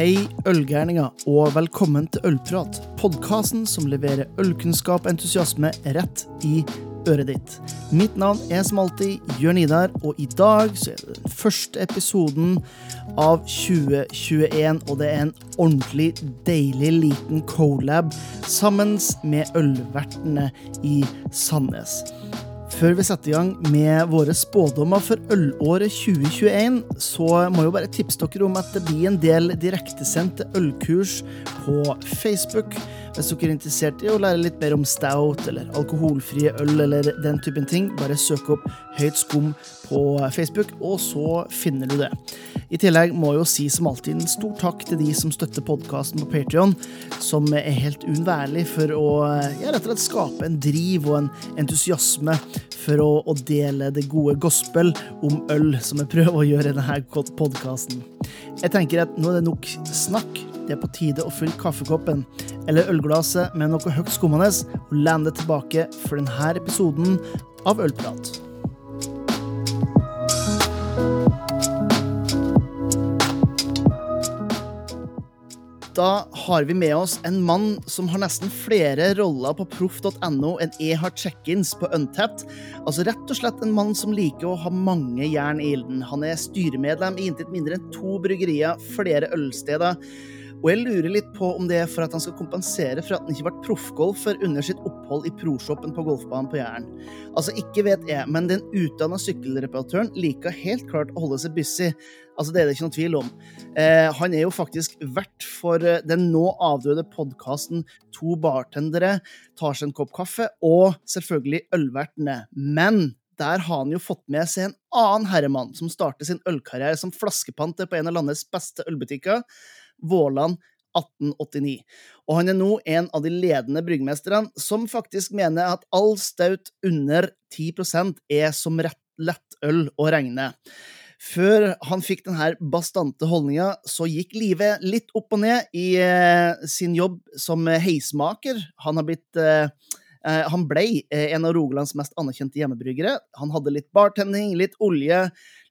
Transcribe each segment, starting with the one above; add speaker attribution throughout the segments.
Speaker 1: Hei, ølgærninger, og velkommen til Ølprat. Podkasten som leverer ølkunnskap og entusiasme rett i øret ditt. Mitt navn er som alltid Jørn Idar, og i dag så er det den første episoden av 2021, og det er en ordentlig deilig liten colab sammen med ølvertene i Sandnes. Før vi setter i gang med våre spådommer for ølåret 2021, så må jeg jo bare tipse dere om at det blir en del direktesendte ølkurs på Facebook. Hvis dere er interessert i å lære litt mer om stout eller alkoholfrie øl eller den typen ting, bare søk opp Høyt skum på Facebook, og så finner du det. I tillegg må jeg jo si som alltid en stor takk til de som støtter podkasten på Patrion, som er helt uunnværlig for å ja, rett og slett skape en driv og en entusiasme for å, å, dele det gode gospel om øl, som jeg prøver å gjøre i denne podkasten. Jeg tenker at nå er det nok snakk. Det er på tide å fylle kaffekoppen eller ølglasset med noe høyt skummende og lene deg tilbake for denne episoden av Ølprat. Da har vi med oss en mann som har nesten flere roller på proff.no enn jeg har check-ins på Untapped. Altså rett og slett en mann som liker å ha mange jern i ilden. Han er styremedlem i intet mindre enn to bryggerier, flere ølsteder. Og jeg lurer litt på om det er for at han skal kompensere for at han ikke ble proffgolfer under sitt opphold i proshoppen på golfbanen på Jæren. Altså, ikke vet jeg, men den utdanna sykkelreparatøren liker helt klart å holde seg busy. Altså, Det er det ikke noen tvil om. Eh, han er jo faktisk vert for eh, den nå avdøde podkasten To bartendere tar seg en kopp kaffe, og selvfølgelig Ølvertene. Men der har han jo fått med seg en annen herremann som starter sin ølkarriere som flaskepanter på en av landets beste ølbutikker. Våland 1889. Og han er nå en av de ledende bryggmesterne som faktisk mener at all staut under 10% er som lettøl å regne. Før han fikk denne bastante holdninga, så gikk livet litt opp og ned i eh, sin jobb som heismaker. Han har blitt eh han ble eh, en av Rogalands mest anerkjente hjemmebryggere. Han hadde litt bartending, litt olje,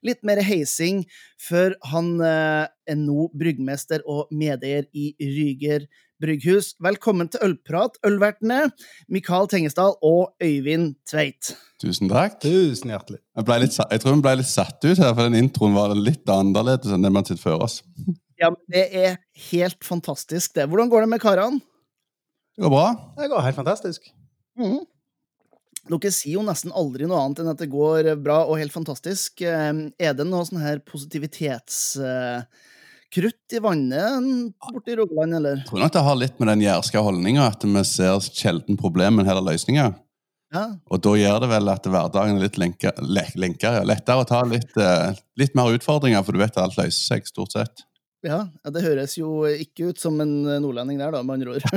Speaker 1: litt mer heising, før han eh, er nå bryggmester og medeier i Ryger brygghus. Velkommen til Ølprat, ølvertene Mikael Tengesdal og Øyvind Tveit.
Speaker 2: Tusen takk.
Speaker 3: Tusen hjertelig.
Speaker 2: Jeg, litt, jeg tror vi ble litt satt ut her, for den introen var litt annerledes enn det man har sett før oss.
Speaker 1: Ja, men Det er helt fantastisk, det. Hvordan går det med karene?
Speaker 2: Det går bra.
Speaker 3: Det går helt fantastisk.
Speaker 1: Mm. Dere sier jo nesten aldri noe annet enn at det går bra og helt fantastisk. Er det noe sånn her positivitetskrutt i vannet borti i Rogaland, eller?
Speaker 2: Jeg tror nok det har litt med den jærske holdninga at vi ser sjelden problemer, men heller løsninger. Ja. Og da gjør det vel at hverdagen er litt lenkere, lettere å ta litt, eh, litt mer utfordringer, for du vet at alt løser seg, stort sett.
Speaker 1: Ja, det høres jo ikke ut som en eh, nordlending der, da, med andre ord.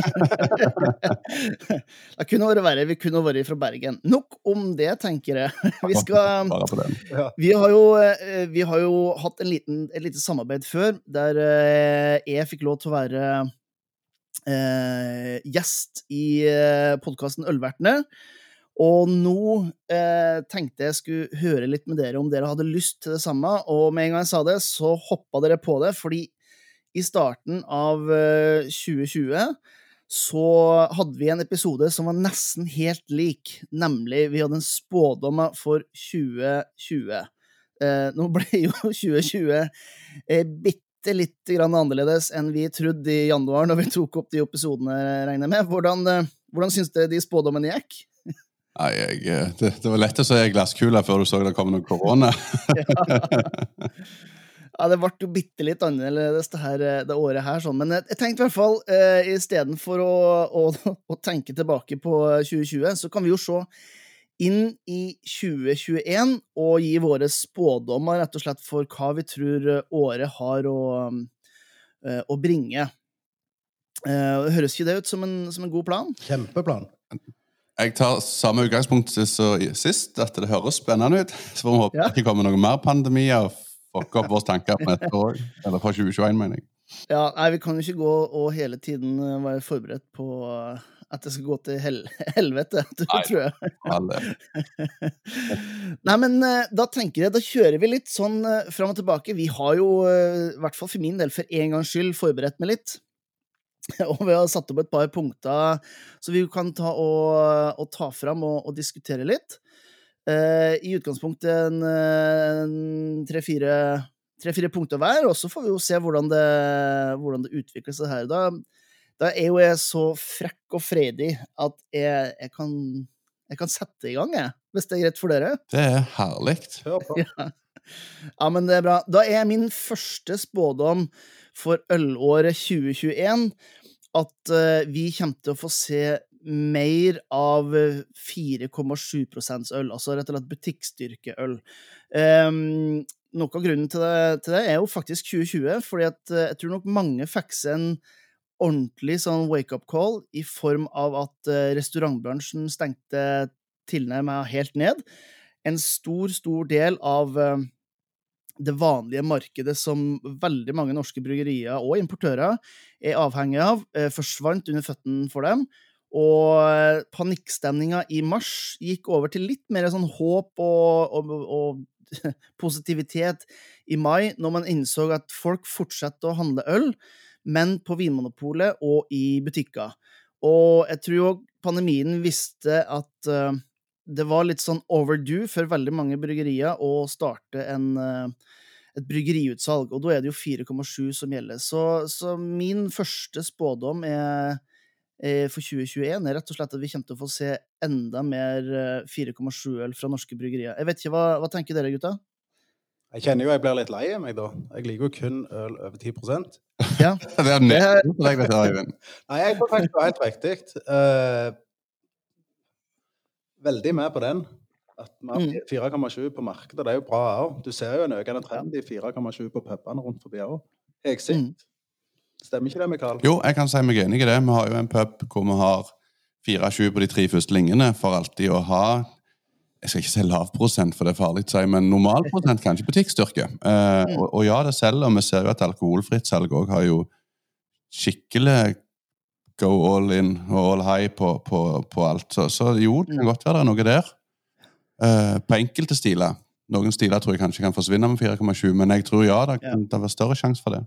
Speaker 1: det kunne vært verre. Vi kunne vært fra Bergen. Nok om det, tenker jeg. Vi, skal, vi, har, jo, eh, vi har jo hatt liten, et lite samarbeid før, der eh, jeg fikk lov til å være eh, gjest i podkasten Ølvertene. Og nå eh, tenkte jeg skulle høre litt med dere om dere hadde lyst til det samme. Og med en gang jeg sa det, så hoppa dere på det, fordi i starten av eh, 2020 så hadde vi en episode som var nesten helt lik. Nemlig, vi hadde en spådom for 2020. Eh, nå ble jo 2020 eh, bitte lite grann annerledes enn vi trodde i januar, når vi tok opp de episodene, regner jeg med. Hvordan, eh, hvordan syns dere de spådommene gikk?
Speaker 2: Nei, jeg, eh, det, det, var lett å se glasskule før du så det kom noe korona.
Speaker 1: ja. det ble jo bitte litt annerledes det, her, eh, det året her, sånn. Men jeg, jeg tenkte i hvert fall, eh, istedenfor å, å, å, tenke tilbake på 2020, så kan vi jo se inn i 2021 og gi våre spådommer rett og slett for hva vi tror året har å, eh, å bringe. Eh, høres ikke det ut som en, som en god plan?
Speaker 3: Kjempeplan.
Speaker 2: Jeg tar samme utgangspunkt som sist, at det høres spennende ut. Så får vi håpe ja. det ikke kommer noe mer pandemi og fucker opp våre tanker på neste år. Eller fra 2021, mener jeg.
Speaker 1: Ja, nei, Vi kan jo ikke gå og hele tiden være forberedt på at det skal gå til hel helvete, tror jeg. Nei, men eh, da tenker jeg, da kjører vi litt sånn fram og tilbake. Vi har jo, i hvert fall for min del, for en gangs skyld forberedt meg litt. Og vi har satt opp et par punkter så vi kan ta og, og ta fram og, og diskutere litt. Uh, I utgangspunktet tre-fire punkter hver, og så får vi jo se hvordan det, hvordan det utvikler seg her. Da, da, er jo jeg så frekk og fredig at jeg, jeg, kan, jeg kan sette i gang, jeg, hvis det er greit for dere.
Speaker 2: Det er herlig.
Speaker 1: Ja. ja, men det er bra. Da er min første spådom for ølåret 2021 at uh, vi kommer til å få se mer av 4,7 øl, altså rett og slett butikkstyrkeøl. Um, noe av grunnen til det, til det, er jo faktisk 2020, fordi uh, jeg tror nok mange fikk seg en ordentlig sånn wake-up call i form av at uh, restaurantbransjen stengte tilnærmet helt ned. En stor, stor del av det vanlige markedet som veldig mange norske bryggerier og importører er avhengig av, eh, forsvant under føttene for dem. Og eh, panikkstemninga i mars gikk over til litt mer sånn håp og, og, og, positivitet i mai, når man innså at folk fortsetter å handle øl, men på Vinmonopolet og i butikker. Og jeg tror òg pandemien visste at uh, det var litt sånn overdue for veldig mange bryggerier å starte en, eh, et bryggeriutsalg, og da er det jo 4,7 som gjelder. Så, så, min første spådom er, er for 2021 er rett og slett at vi kommer til å få se enda mer 4,7-øl eh, fra norske bryggerier. Jeg vet ikke, hva, hva tenker dere, gutta?
Speaker 3: Jeg kjenner jo jeg blir litt lei av meg, da. Jeg liker jo kun øl over 10%
Speaker 1: Ja.
Speaker 2: det er nesten deg, dette, Øyvind.
Speaker 3: Nei, jeg tror faktisk det er helt riktig. Uh, veldig med på den. At vi har 4,7 på markedet, det er jo bra òg. Du ser jo en økende trend i 4,7 på pubene rundt forbi òg. Exit. sitt. Stemmer ikke det, Mikael?
Speaker 2: Jo, jeg kan si meg enig i det. Vi har jo en pub hvor vi har 4,7 på de tre første linjene for alltid å ha jeg skal ikke si lav prosent, for det er farlig å si, men normal prosent, kanskje butikkstyrke. Eh, og, og, ja, det selger, og vi ser jo at alkoholfritt salg òg har jo skikkelig go all in og all high på, på, på alt. Så, så, jo, det kan godt være det er noe der. Uh, på enkelte stiler. Noen stiler tror jeg kanskje kan forsvinne med 4,7, men jeg tror ja, det kan ja. være større sjanse for det.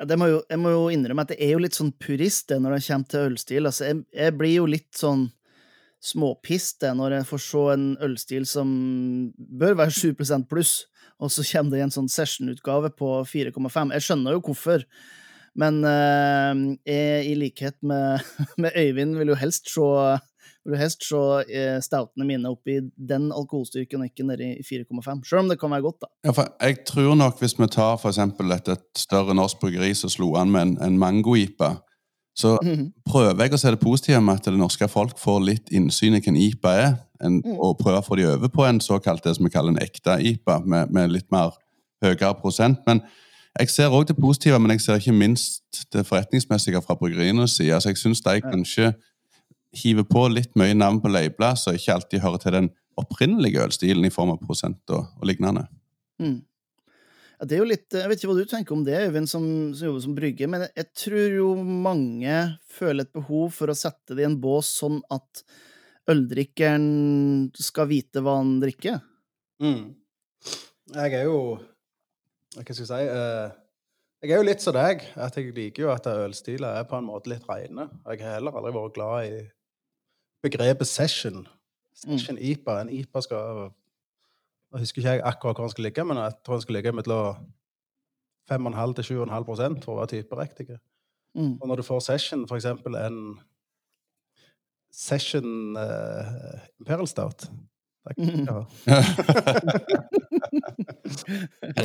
Speaker 1: Ja, det må jo, jeg må jo innrømme at det er jo litt sånn purist det når det kommer til ølstil. Altså, jeg, jeg blir jo litt sånn småpist når jeg får se en ølstil som bør være 7% pluss, og så kommer det i en sånn session-utgave på 4,5. Jeg skjønner jo hvorfor. Men uh, jeg, i likhet med, med, Øyvind, vil jo helst se, vil jo helst se uh, stoutene mine opp i den alkoholstyrken, og ikke nede i 4,5. Selv om det kan være godt, da.
Speaker 2: Ja, jeg tror nok, hvis vi tar for eksempel et, et større norsk bryggeri som slo an med en, en mango-ipa, så mm -hmm. prøver jeg å se det positive med at det norske folk får litt innsyn i hva en IPA er, en, mm. og prøver å få de over på en såkalt det som vi kaller en ekte IPA, med, med litt mer høyere prosent. men jeg ser òg det positive, men jeg ser ikke minst det forretningsmessige fra bryggerienes side. Altså, jeg syns de kanskje hiver på litt mye navn på labler som ikke alltid hører til den opprinnelige ølstilen i form av prosent og, og lignende. Mm.
Speaker 1: Ja, det er jo litt, Jeg vet ikke hva du tenker om det, Øyvind, som, som jobber som brygger, men jeg tror jo mange føler et behov for å sette det i en bås sånn at øldrikkeren skal vite hva han drikker.
Speaker 3: Mm. Jeg er jo hva skal jeg si uh, Jeg er jo litt som deg, at jeg liker jo at ølstiler er på en måte litt reine. Jeg har heller aldri vært glad i begrepet session. Session mm. IPA. En IPA skal Jeg husker ikke jeg akkurat hvor den skal ligge, men jeg tror den skal ligge mellom 5,5 til 7,5% for å være typeriktig. Mm. Og når du får session, f.eks. en session uh, Imperial Stout Takk. Ja.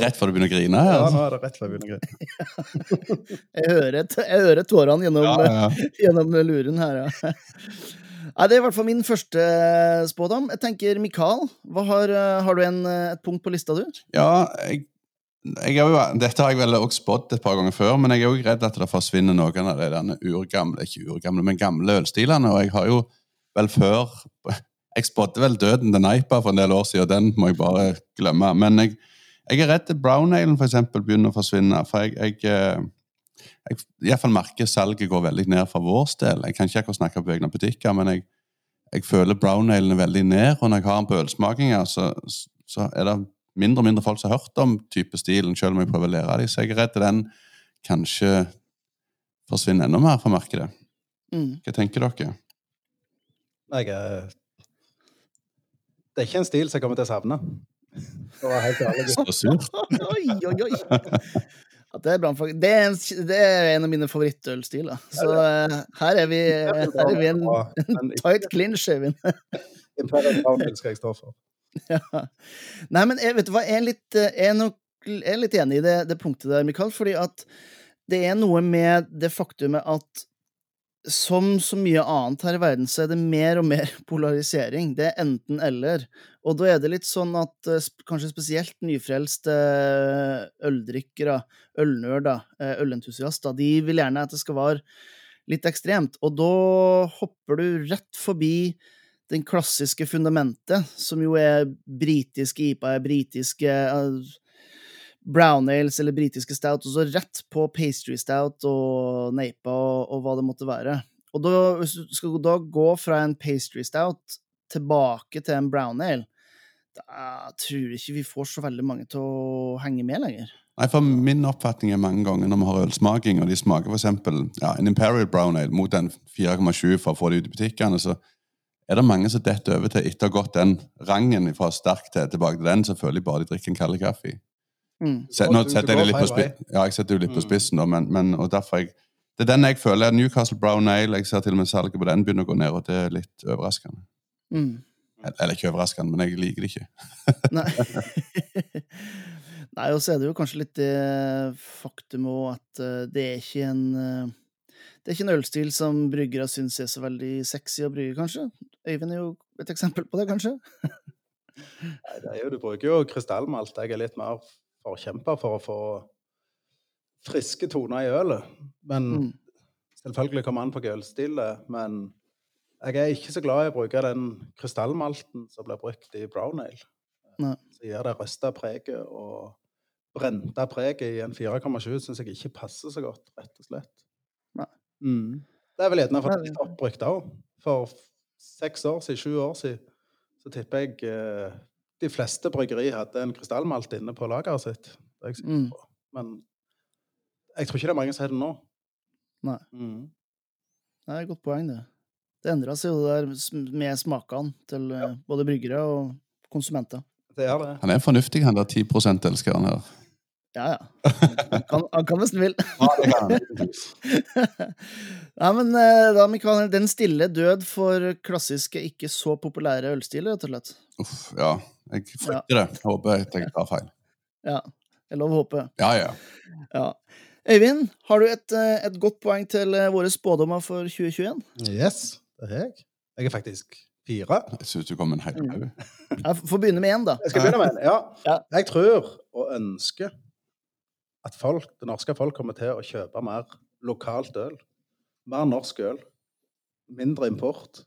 Speaker 2: rett før du begynner å grine? her?
Speaker 3: Ja, nå er det rett før jeg begynner å grine.
Speaker 1: jeg hører, jeg hører tårene gjennom, ja, ja. gjennom, luren her, ja. Nei, det er i hvert fall min første spådom. Jeg tenker, Mikael, har, har, du en, et punkt på lista, du?
Speaker 2: Ja, jeg, jeg jo, dette har jeg vel også spådd et par ganger før, men jeg er jo redd at det forsvinner noen av de urgamle, ikke urgamle, men gamle ølstilene. Og jeg har jo vel før jeg spådde vel døden til Neipa for en del år siden, og den må jeg bare glemme. Men jeg, jeg er redd Brown Ale for eksempel, begynner å forsvinne. For jeg, jeg, eh, jeg i hvert fall merker salget går veldig ned for vår del. Jeg kan ikke akkurat snakke på egne butikker, men jeg, jeg føler brown-alen veldig ned. Og når jeg har den på ølsmakinger, så, så, er det mindre og mindre folk som har hørt om type stilen, selv om jeg prøver å lære dem. Så jeg er redd den kanskje forsvinner enda mer fra markedet. Mm. Hva tenker dere?
Speaker 3: Jeg er Det er ikke en stil som jeg kommer til å savne.
Speaker 2: Det var helt ærlig. Så surt.
Speaker 1: oi, oi, oi. Det, er det, er en, det, er en, av mine favorittølstiler. Så uh, her er vi, her er vi en, en tight clinch, Øyvind.
Speaker 3: Imperial skal jeg stå for. Ja.
Speaker 1: Nei, men jeg, vet du hva, jeg er litt, jeg er nok, jeg er litt enig i det, det punktet der, Mikael, fordi at det er noe med det faktumet at som så mye annet her i verden, så er det mer og mer polarisering. Det er enten-eller. Og da er det litt sånn at uh, kanskje spesielt nyfrelste øldrikkere, ølnerder, uh, ølentusiaster, de vil gjerne at det skal være litt ekstremt. Og da hopper du rett forbi den klassiske fundamentet, som jo er britiske IPA, britiske uh, brown ales eller britiske stout, og så rett på pastry stout og neipa og, og, hva det måtte være. Og da, hvis du skal da gå fra en pastry stout tilbake til en brown ale, da tror jeg ikke vi får så veldig mange til å henge med lenger.
Speaker 2: Nei, for Min oppfatning er mange ganger når vi har ølsmaking, og de smaker f.eks. Ja, en Imperial Brown Ale mot en 4,7 for å få det ut i butikkene, så er det mange som detter over til etter å ha gått den rangen fra sterk til tilbake til den, så føler de bare de drikker en kald kaffe. Mm. Så, nå setter jeg det litt på, spi ja, jeg setter litt på spissen, da, men, men, og derfor jeg, det er den jeg føler. Newcastle Brown Ale. Jeg ser til og med salget på den begynner å gå ned, og det er litt overraskende. Mm. Eller ikke overraskende, men jeg liker det ikke.
Speaker 1: Nei. Nei, og så er det jo kanskje litt det faktum òg at uh, det er ikke en uh, Det er ikke en ølstil som bryggere syns er så veldig sexy å brygge, kanskje. Øyvind er jo et eksempel på det, kanskje?
Speaker 3: Nei, det er jo, Du bruker jo krystallmalt. Jeg er litt mer forkjemper for å få friske toner i ølet. Men mm. selvfølgelig kommer an på ølstilet. Men jeg er ikke så glad i å bruke den krystallmalten som blir brukt i brown ale. Nei. Så gir det røsta preget og brenta preget i en 4,7 syns jeg ikke passer så godt, rett og slett. Mm. Det er vel gjerne for litt oppbrukt òg. For seks år siden, sju år siden, så tipper jeg eh, de fleste bryggeri hadde en krystallmalt inne på lageret sitt. Det er jeg sikker mm. Men jeg tror ikke det er mange som har det nå.
Speaker 1: Nei. Mm. Det er et godt poeng, det. Det endra seg jo der med smakene til ja. Eh, både bryggere og konsumenter.
Speaker 3: Det er det.
Speaker 2: Han er fornuftig, han der 10 %-elskeren her.
Speaker 1: Ja, ja. Han kan, han kan hvis han vil. ja, men eh, da, Mikael, den stille død for klassiske, ikke så populære ølstiler, rett og slett?
Speaker 2: Uff, ja. Jeg frykter ja. det. Håper jeg tar feil.
Speaker 1: Ja. Det er lov å håpe.
Speaker 2: Ja, ja.
Speaker 1: ja. Øyvind, har du et, eh, et, godt poeng til eh, våre spådommer for 2021?
Speaker 3: Yes, det har jeg. Jeg er faktisk fire.
Speaker 2: Jeg syns du kom med en hel
Speaker 1: haug. Mm. Jeg får begynne med én, da.
Speaker 3: Jeg skal begynne med en, ja. ja. Jeg tror og ønsker at folk, det norske folk kommer til å kjøpe mer lokalt øl. Mer norsk øl. Mindre import.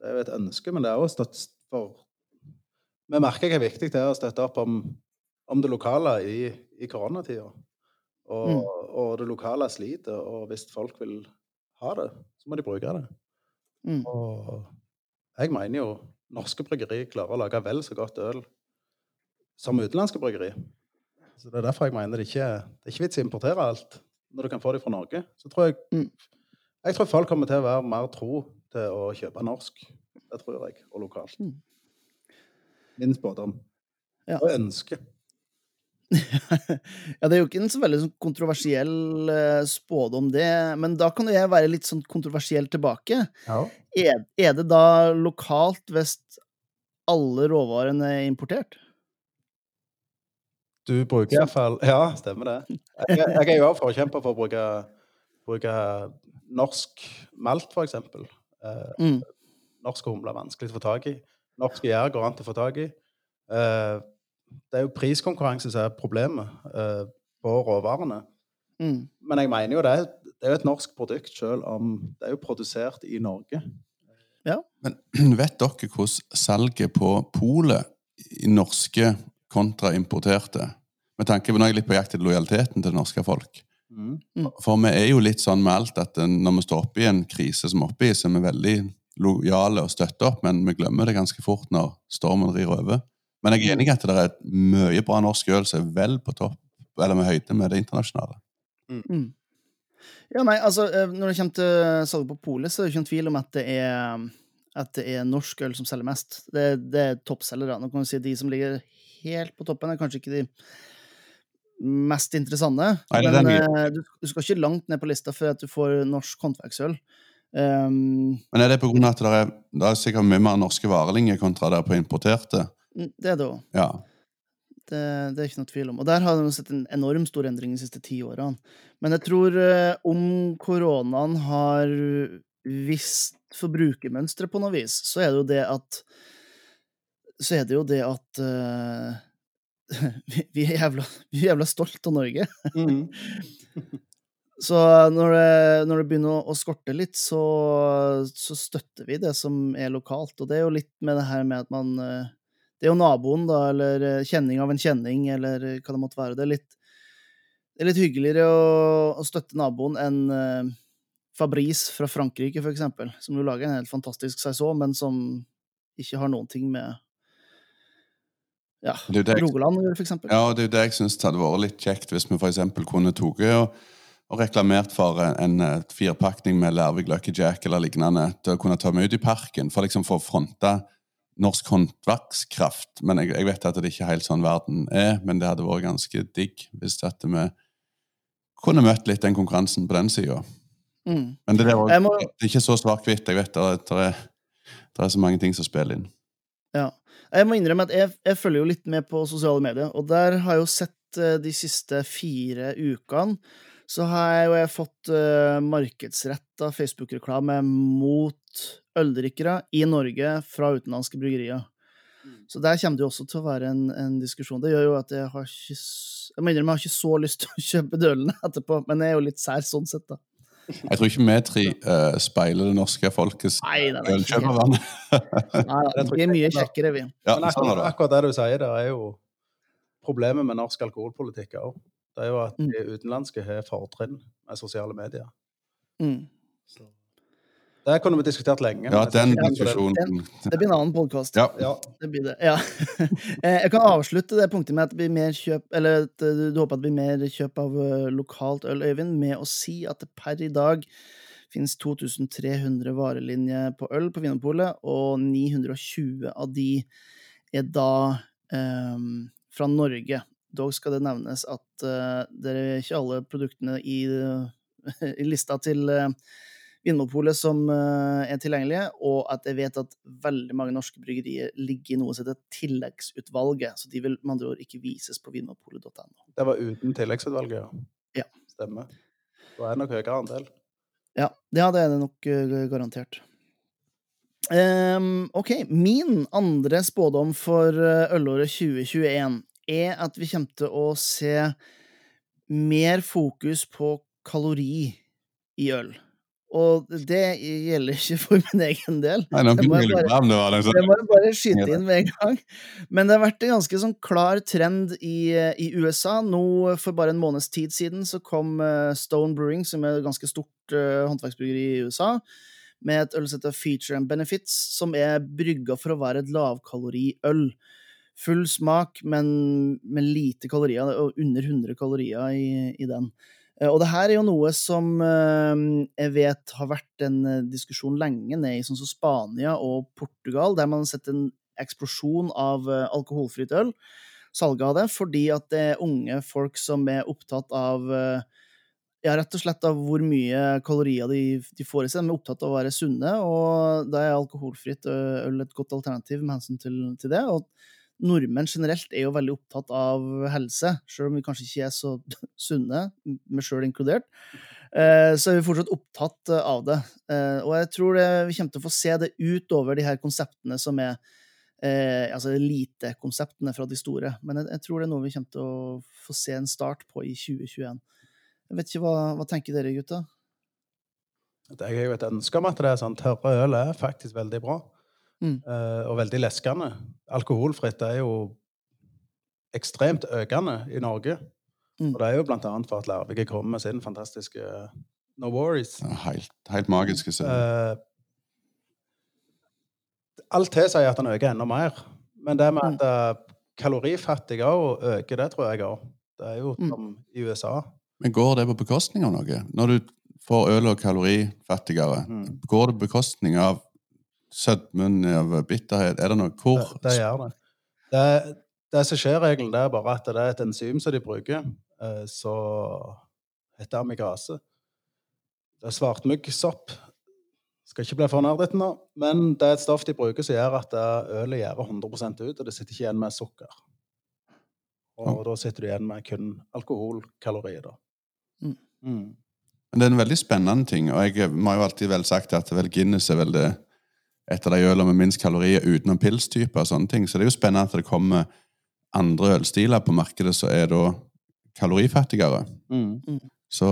Speaker 3: Det er jo et ønske, men det er også for Vi merker hvor viktig det er å støtte opp om, om det lokale i, i koronatida. Og, mm. og, det lokale sliter, og hvis folk vil ha det, så må de bruke det. Mm. Og jeg mener jo norske bryggeri klarer å lage vel så godt øl som utenlandske bryggeri. Så Det er derfor jeg mener det ikke det er ikke vits i å importere alt når du kan få det fra Norge. Så tror jeg mm. Jeg tror folk kommer til å være mer tro til å kjøpe norsk. Det tror jeg. Og lokalt. Mm. Min spådom. Ja. Og ønske.
Speaker 1: ja, det er jo ikke en så veldig sånn kontroversiell uh, spådom, det. Men da kan jeg være litt sånn kontroversiell tilbake. Ja. Er, er, det da lokalt hvis alle råvarene er importert?
Speaker 3: Du bruker iallfall Ja, stemmer det. Jeg, jeg er jo òg forkjemper for å bruke, bruke norsk malt, for eksempel. Eh, mm. Norsk humle er vanskelig å få tak i. Norsk gjær går an til å få tak i. Eh, det er jo priskonkurranse som er problemet eh, på råvarene. Mm. Men jeg mener jo det, det er jo et norsk produkt, selv om det er jo produsert i Norge.
Speaker 2: Ja. Men vet dere hvordan salget på polet i norske kontra importerte. Med tanke på Nå er jeg litt på jakt etter lojaliteten til det norske folk. Mm. For vi er jo litt sånn med alt at når vi står oppe i en krise som oppe i, så er vi veldig lojale og støtter opp, men vi glemmer det ganske fort når stormen rir over. Men jeg er enig i at det er mye bra norsk øl som er vel på topp, eller med høyde med det internasjonale.
Speaker 1: Mm. mm. Ja, nei, altså, eh, Når det kommer til salget på polet, så er det ikke noen tvil om at det er, at det er norsk øl som selger mest. Det, det er toppselgere. Nå kan du si De som ligger helt på toppen, er kanskje ikke de mest interessante. Nei, men uh, du, du, skal ikke langt ned på lista før at du får norsk håndverksøl.
Speaker 2: Um, men er det pga. at det er, det er sikkert mye mer norske varelinjer kontra der på importerte?
Speaker 1: Mm, det er det òg.
Speaker 2: Ja.
Speaker 1: Det, det, er ikke noe tvil om. Og der har vi sett en enorm stor endring de siste ti årene. Men jeg tror uh, om koronaen har visst forbrukermønsteret på noe vis, så er det jo det at Så er det jo det at uh, vi, er jævla, vi er jævla stolt av Norge. Mm. så når det, når det, begynner å skorte litt, så, så, støtter vi det som er lokalt. Og det er jo litt med det her med at man eh, Det er jo naboen, da, eller eh, kjenning av en kjenning, eller hva det måtte være. Det er litt, det er litt hyggeligere å, å, støtte naboen enn uh, Fabrice fra Frankrike, for eksempel, som jo lager en helt fantastisk saison, men som ikke har noen ting med ja, Rogaland gjør, for eksempel.
Speaker 2: Ja, det er jo det jeg syns hadde vært litt kjekt hvis vi for eksempel kunne tatt og, reklamert for en, en firepakning med Lærvik Lucky Jack eller lignende til å kunne ta meg ut i parken for liksom for å fronte norsk håndverkskraft. Men jeg, jeg, vet at det ikke er helt sånn verden er, men det hadde vært ganske digg hvis at vi kunne møtt litt den konkurransen på den sida. Mm. Men det, er, må... det er ikke så svart-hvitt. Jeg vet det, det, det er så mange ting som spiller inn.
Speaker 1: Ja. Jeg må innrømme at jeg, jeg, følger jo litt med på sosiale medier, og der har jeg jo sett uh, de siste fire ukene så har jeg jo fått uh, markedsretta Facebook-reklame mot øldrikkere i Norge fra utenlandske bryggerier. Mm. Så der kommer det jo også til å være en, en diskusjon. Det gjør jo at jeg har ikke Jeg må innrømme jeg har ikke så lyst til å kjøpe dølene etterpå, men jeg er jo litt sær sånn sett, da.
Speaker 2: Jeg tror ikke vi tre uh, speiler det norske folkets ølkjøpervane.
Speaker 1: Nei, vi er mye kjekkere, vi.
Speaker 3: Ja, Men akkurat, sånn akkurat, det du sier der, er jo problemet med norsk alkoholpolitikk òg. Det er jo at mm. de utenlandske har fortrinn med sosiale medier. Mm. Det kunne vi diskutert lenge.
Speaker 2: Ja, den diskusjonen.
Speaker 1: Det, blir en annen podkast.
Speaker 2: Ja.
Speaker 1: ja. Det det. Ja. Eh, jeg kan avslutte det punktet med at det blir mer kjøp Eller at eh, du håper at det blir mer kjøp av eh, lokalt øl, Øyvind, med å si at det per i dag finnes 2300 varelinjer på øl på Vinmonopolet, og 920 av de er da um, fra Norge. Dog skal det nevnes at uh, det er ikke alle produktene i, i lista til uh, Vinmonopolet som uh, er tilgjengelige, og at jeg vet at veldig mange norske bryggerier ligger i noe som heter Tilleggsutvalget. Så de vil med andre ord ikke vises på vinmonopolet.no.
Speaker 3: Det var uten Tilleggsutvalget,
Speaker 1: ja?
Speaker 3: Ja. Stemmer. Da er det nok høyere andel.
Speaker 1: Ja, ja det er det nok uh, garantert. Um, OK. Min andre spådom for uh, ølåret 2021 er at vi kommer til å se mer fokus på kalori i øl. Og det gjelder ikke for min egen del.
Speaker 2: Nei, det, må jeg bare,
Speaker 1: det må jeg bare skyte inn med en gang. Men det har vært en ganske sånn klar trend i, i, USA. Nå For bare en måneds tid siden så kom eh, Stone Brewing, som er et ganske stort uh, håndverksbryggeri i USA, med et øl som heter Feature and Benefits, som er brygga for å være et lavkaloriøl. Full smak, men med lite kalorier, og under 100 kalorier i, i den. Eh, og det her er jo noe som eh, jeg vet har vært en eh, diskusjon lenge ned i sånn som Spania og Portugal, der man har sett en eksplosjon av alkoholfritt øl, salget av det, fordi at det er unge folk som er opptatt av ja, rett og slett av hvor mye kalorier de, de får i seg. De er opptatt av å være sunne, og da er alkoholfritt øl et godt alternativ med hensyn til, til det. og nordmenn generelt er jo veldig opptatt av helse, selv om vi kanskje ikke er så sunne, meg sjøl inkludert. Eh, så er vi fortsatt opptatt eh, av det. Eh, og jeg tror det, vi kommer til å få se det utover de her konseptene som er altså elite-konseptene fra de store. Men jeg, jeg, tror det er noe vi kommer til å få se en start på i 2021. Jeg vet ikke, Hva, hva tenker dere, gutta?
Speaker 3: Jeg har jo et ønske om at det er sånn tørre øl er faktisk veldig bra. Mm. Uh, og veldig leskende. Alkoholfritt er jo ekstremt økende i Norge. Mm. Og det er jo blant annet for at Larvik kommer med sin fantastiske No Worries.
Speaker 2: Helt, helt magiske
Speaker 3: serier. Uh, alt tilsier at den øker enda mer. Men det med mm. at uh, kalorifattige òg øker, det tror jeg òg. Det er jo mm. som mm. i USA.
Speaker 2: Men går det på bekostning av noe? Når du får øl og kalorifattigere, mm. går det på bekostning av sødmen, av bitterhet? Er det noe hvor
Speaker 3: Det, det gjør det. det. Det som skjer, egentlig, det er bare at det er et enzym som de bruker, eh, så heter amigase. Det er svartmuggsopp skal ikke bli for nå, men det er et stoff de bruker som gjør at ølet gjør 100% ut, og det sitter ikke igjen med sukker. Og ja. da sitter du igjen med kun alkoholkalorier. da. Mm.
Speaker 2: Mm. Men det er en veldig spennende ting, og jeg har jo alltid vel sagt at vel Guinness er vel det et av de ølene med minst kalorier utenom pilstyper og sånne ting. Så det er jo spennende at det kommer andre ølstiler på markedet som er da kalorifattigere. Mm. mm. Så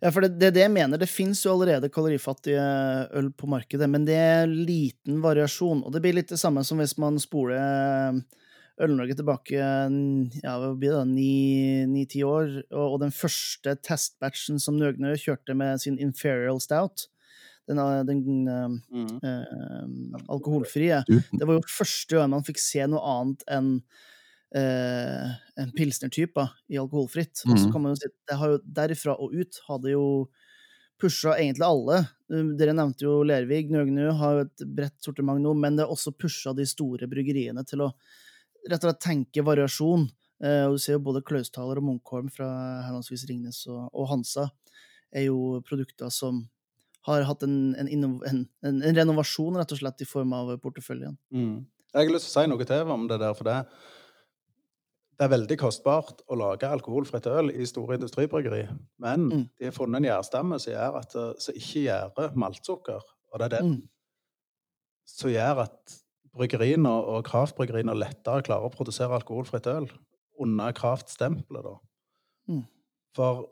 Speaker 1: ja, for det, det, det jeg mener. Det fins jo allerede kalorifattige øl på markedet, men det er liten variasjon. Og det blir litt det samme som hvis man spoler eh, Øl-Norge tilbake ja, hva blir det, ni-ti år, og, og, den første testbatchen som Nøgnø kjørte med sin Inferial Stout, den, den mm. eh, alkoholfrie, det var jo første gang man fikk se noe annet enn eh, en pilsnertype i alkoholfritt. Mm. Og så mm. kan man jo si det har jo derifra og ut hadde jo pusha egentlig alle. Um, dere nevnte jo Lervig, Nøgnu har jo et bredt sortiment nå, men det har også pusha de store bryggeriene til å rett og slett tenke variasjon. Eh, og du ser jo både Klausthaler og Munkholm fra henholdsvis Ringnes og, og, Hansa er jo produkter som har hatt en, en, en, en, renovasjon, rett og slett, i form av porteføljen. Mm.
Speaker 3: Jeg har lyst til å si noe til om det der, for det det er veldig kostbart å lage alkoholfritt øl i store industribryggeri. Men mm. de har funnet en gjærstamme som, gjør at, eh, som ikke gjærer maltsukker. Og det er det mm. som gjør at bryggeriene og kraftbryggeriene lettere klarer å produsere alkoholfritt øl under kraftstempelet. Mm. For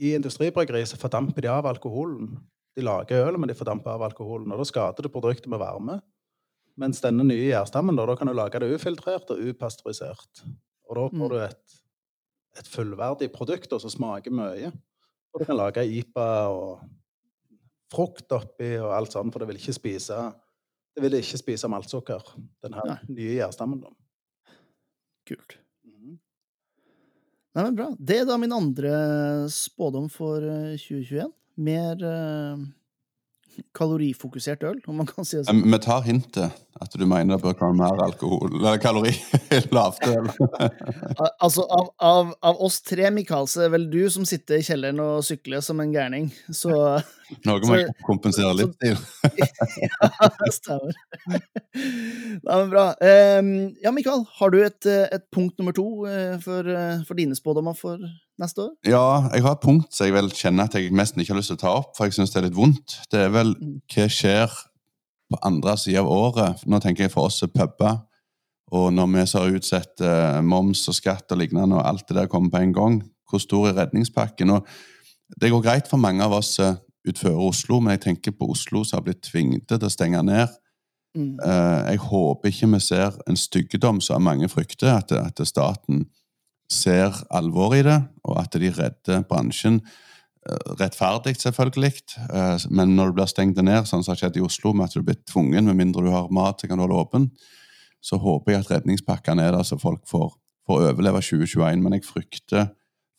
Speaker 3: i industribryggeri så fordamper de av alkoholen. De lager øl, men de fordamper av alkoholen. Og da skader det produktet med varme. Mens denne nye gjærstammen, da, da kan du lage det ufiltrert og upasteurisert. Og da får mm. du et, et fullverdig produkt som smaker mye. Og du kan lage IPA og frukt oppi og alt sånt, for det vil ikke spise det vil ikke spise maltsukker, den her nye gjærstammen.
Speaker 1: Kult. Mm. Nei, men bra. Det er da min andre spådom for 2021. Eh, Mer uh kalorifokusert øl, om man kan si det sånn.
Speaker 2: Vi tar hintet. At du mener det bør komme mer alkohol Eller kalori i lavtøl?
Speaker 1: altså, av, av, av, oss tre, Mikael, så er det vel du som sitter i kjelleren og sykler som en gærning, så
Speaker 2: Noe må jeg kompensere litt til.
Speaker 1: ja, stemmer. Nei, men bra. Um, ja, Mikael, har du et, et punkt nummer to uh, for, for dine spådommer for neste år?
Speaker 2: Ja, jeg har et punkt som jeg vel kjenner at jeg nesten ikke har lyst til å ta opp, for jeg syns det er litt vondt. Det er vel mm. hva skjer på andre sida av året. Nå tenker jeg for oss puber. Og når vi så har utsett eh, moms og skatt og lignende, og alt det der kommer på en gang, hvor stor er redningspakken? Og det går greit for mange av oss utenfor utfører Oslo, men jeg tenker på Oslo som har blitt tvunget til å stenge ned. Mm. Uh, jeg håper ikke vi ser en styggedom som mange frykter, at, at staten ser alvor i det, og at de redder bransjen. Eh, rettferdig, selvfølgelig, eh, men når du blir stengt ned, sånn som har skjedd i Oslo, med at du blir tvungen, med mindre du har mat, så kan du holde åpen, så håper jeg at redningspakkene er der så folk får, får overleve 2021. Men jeg frykter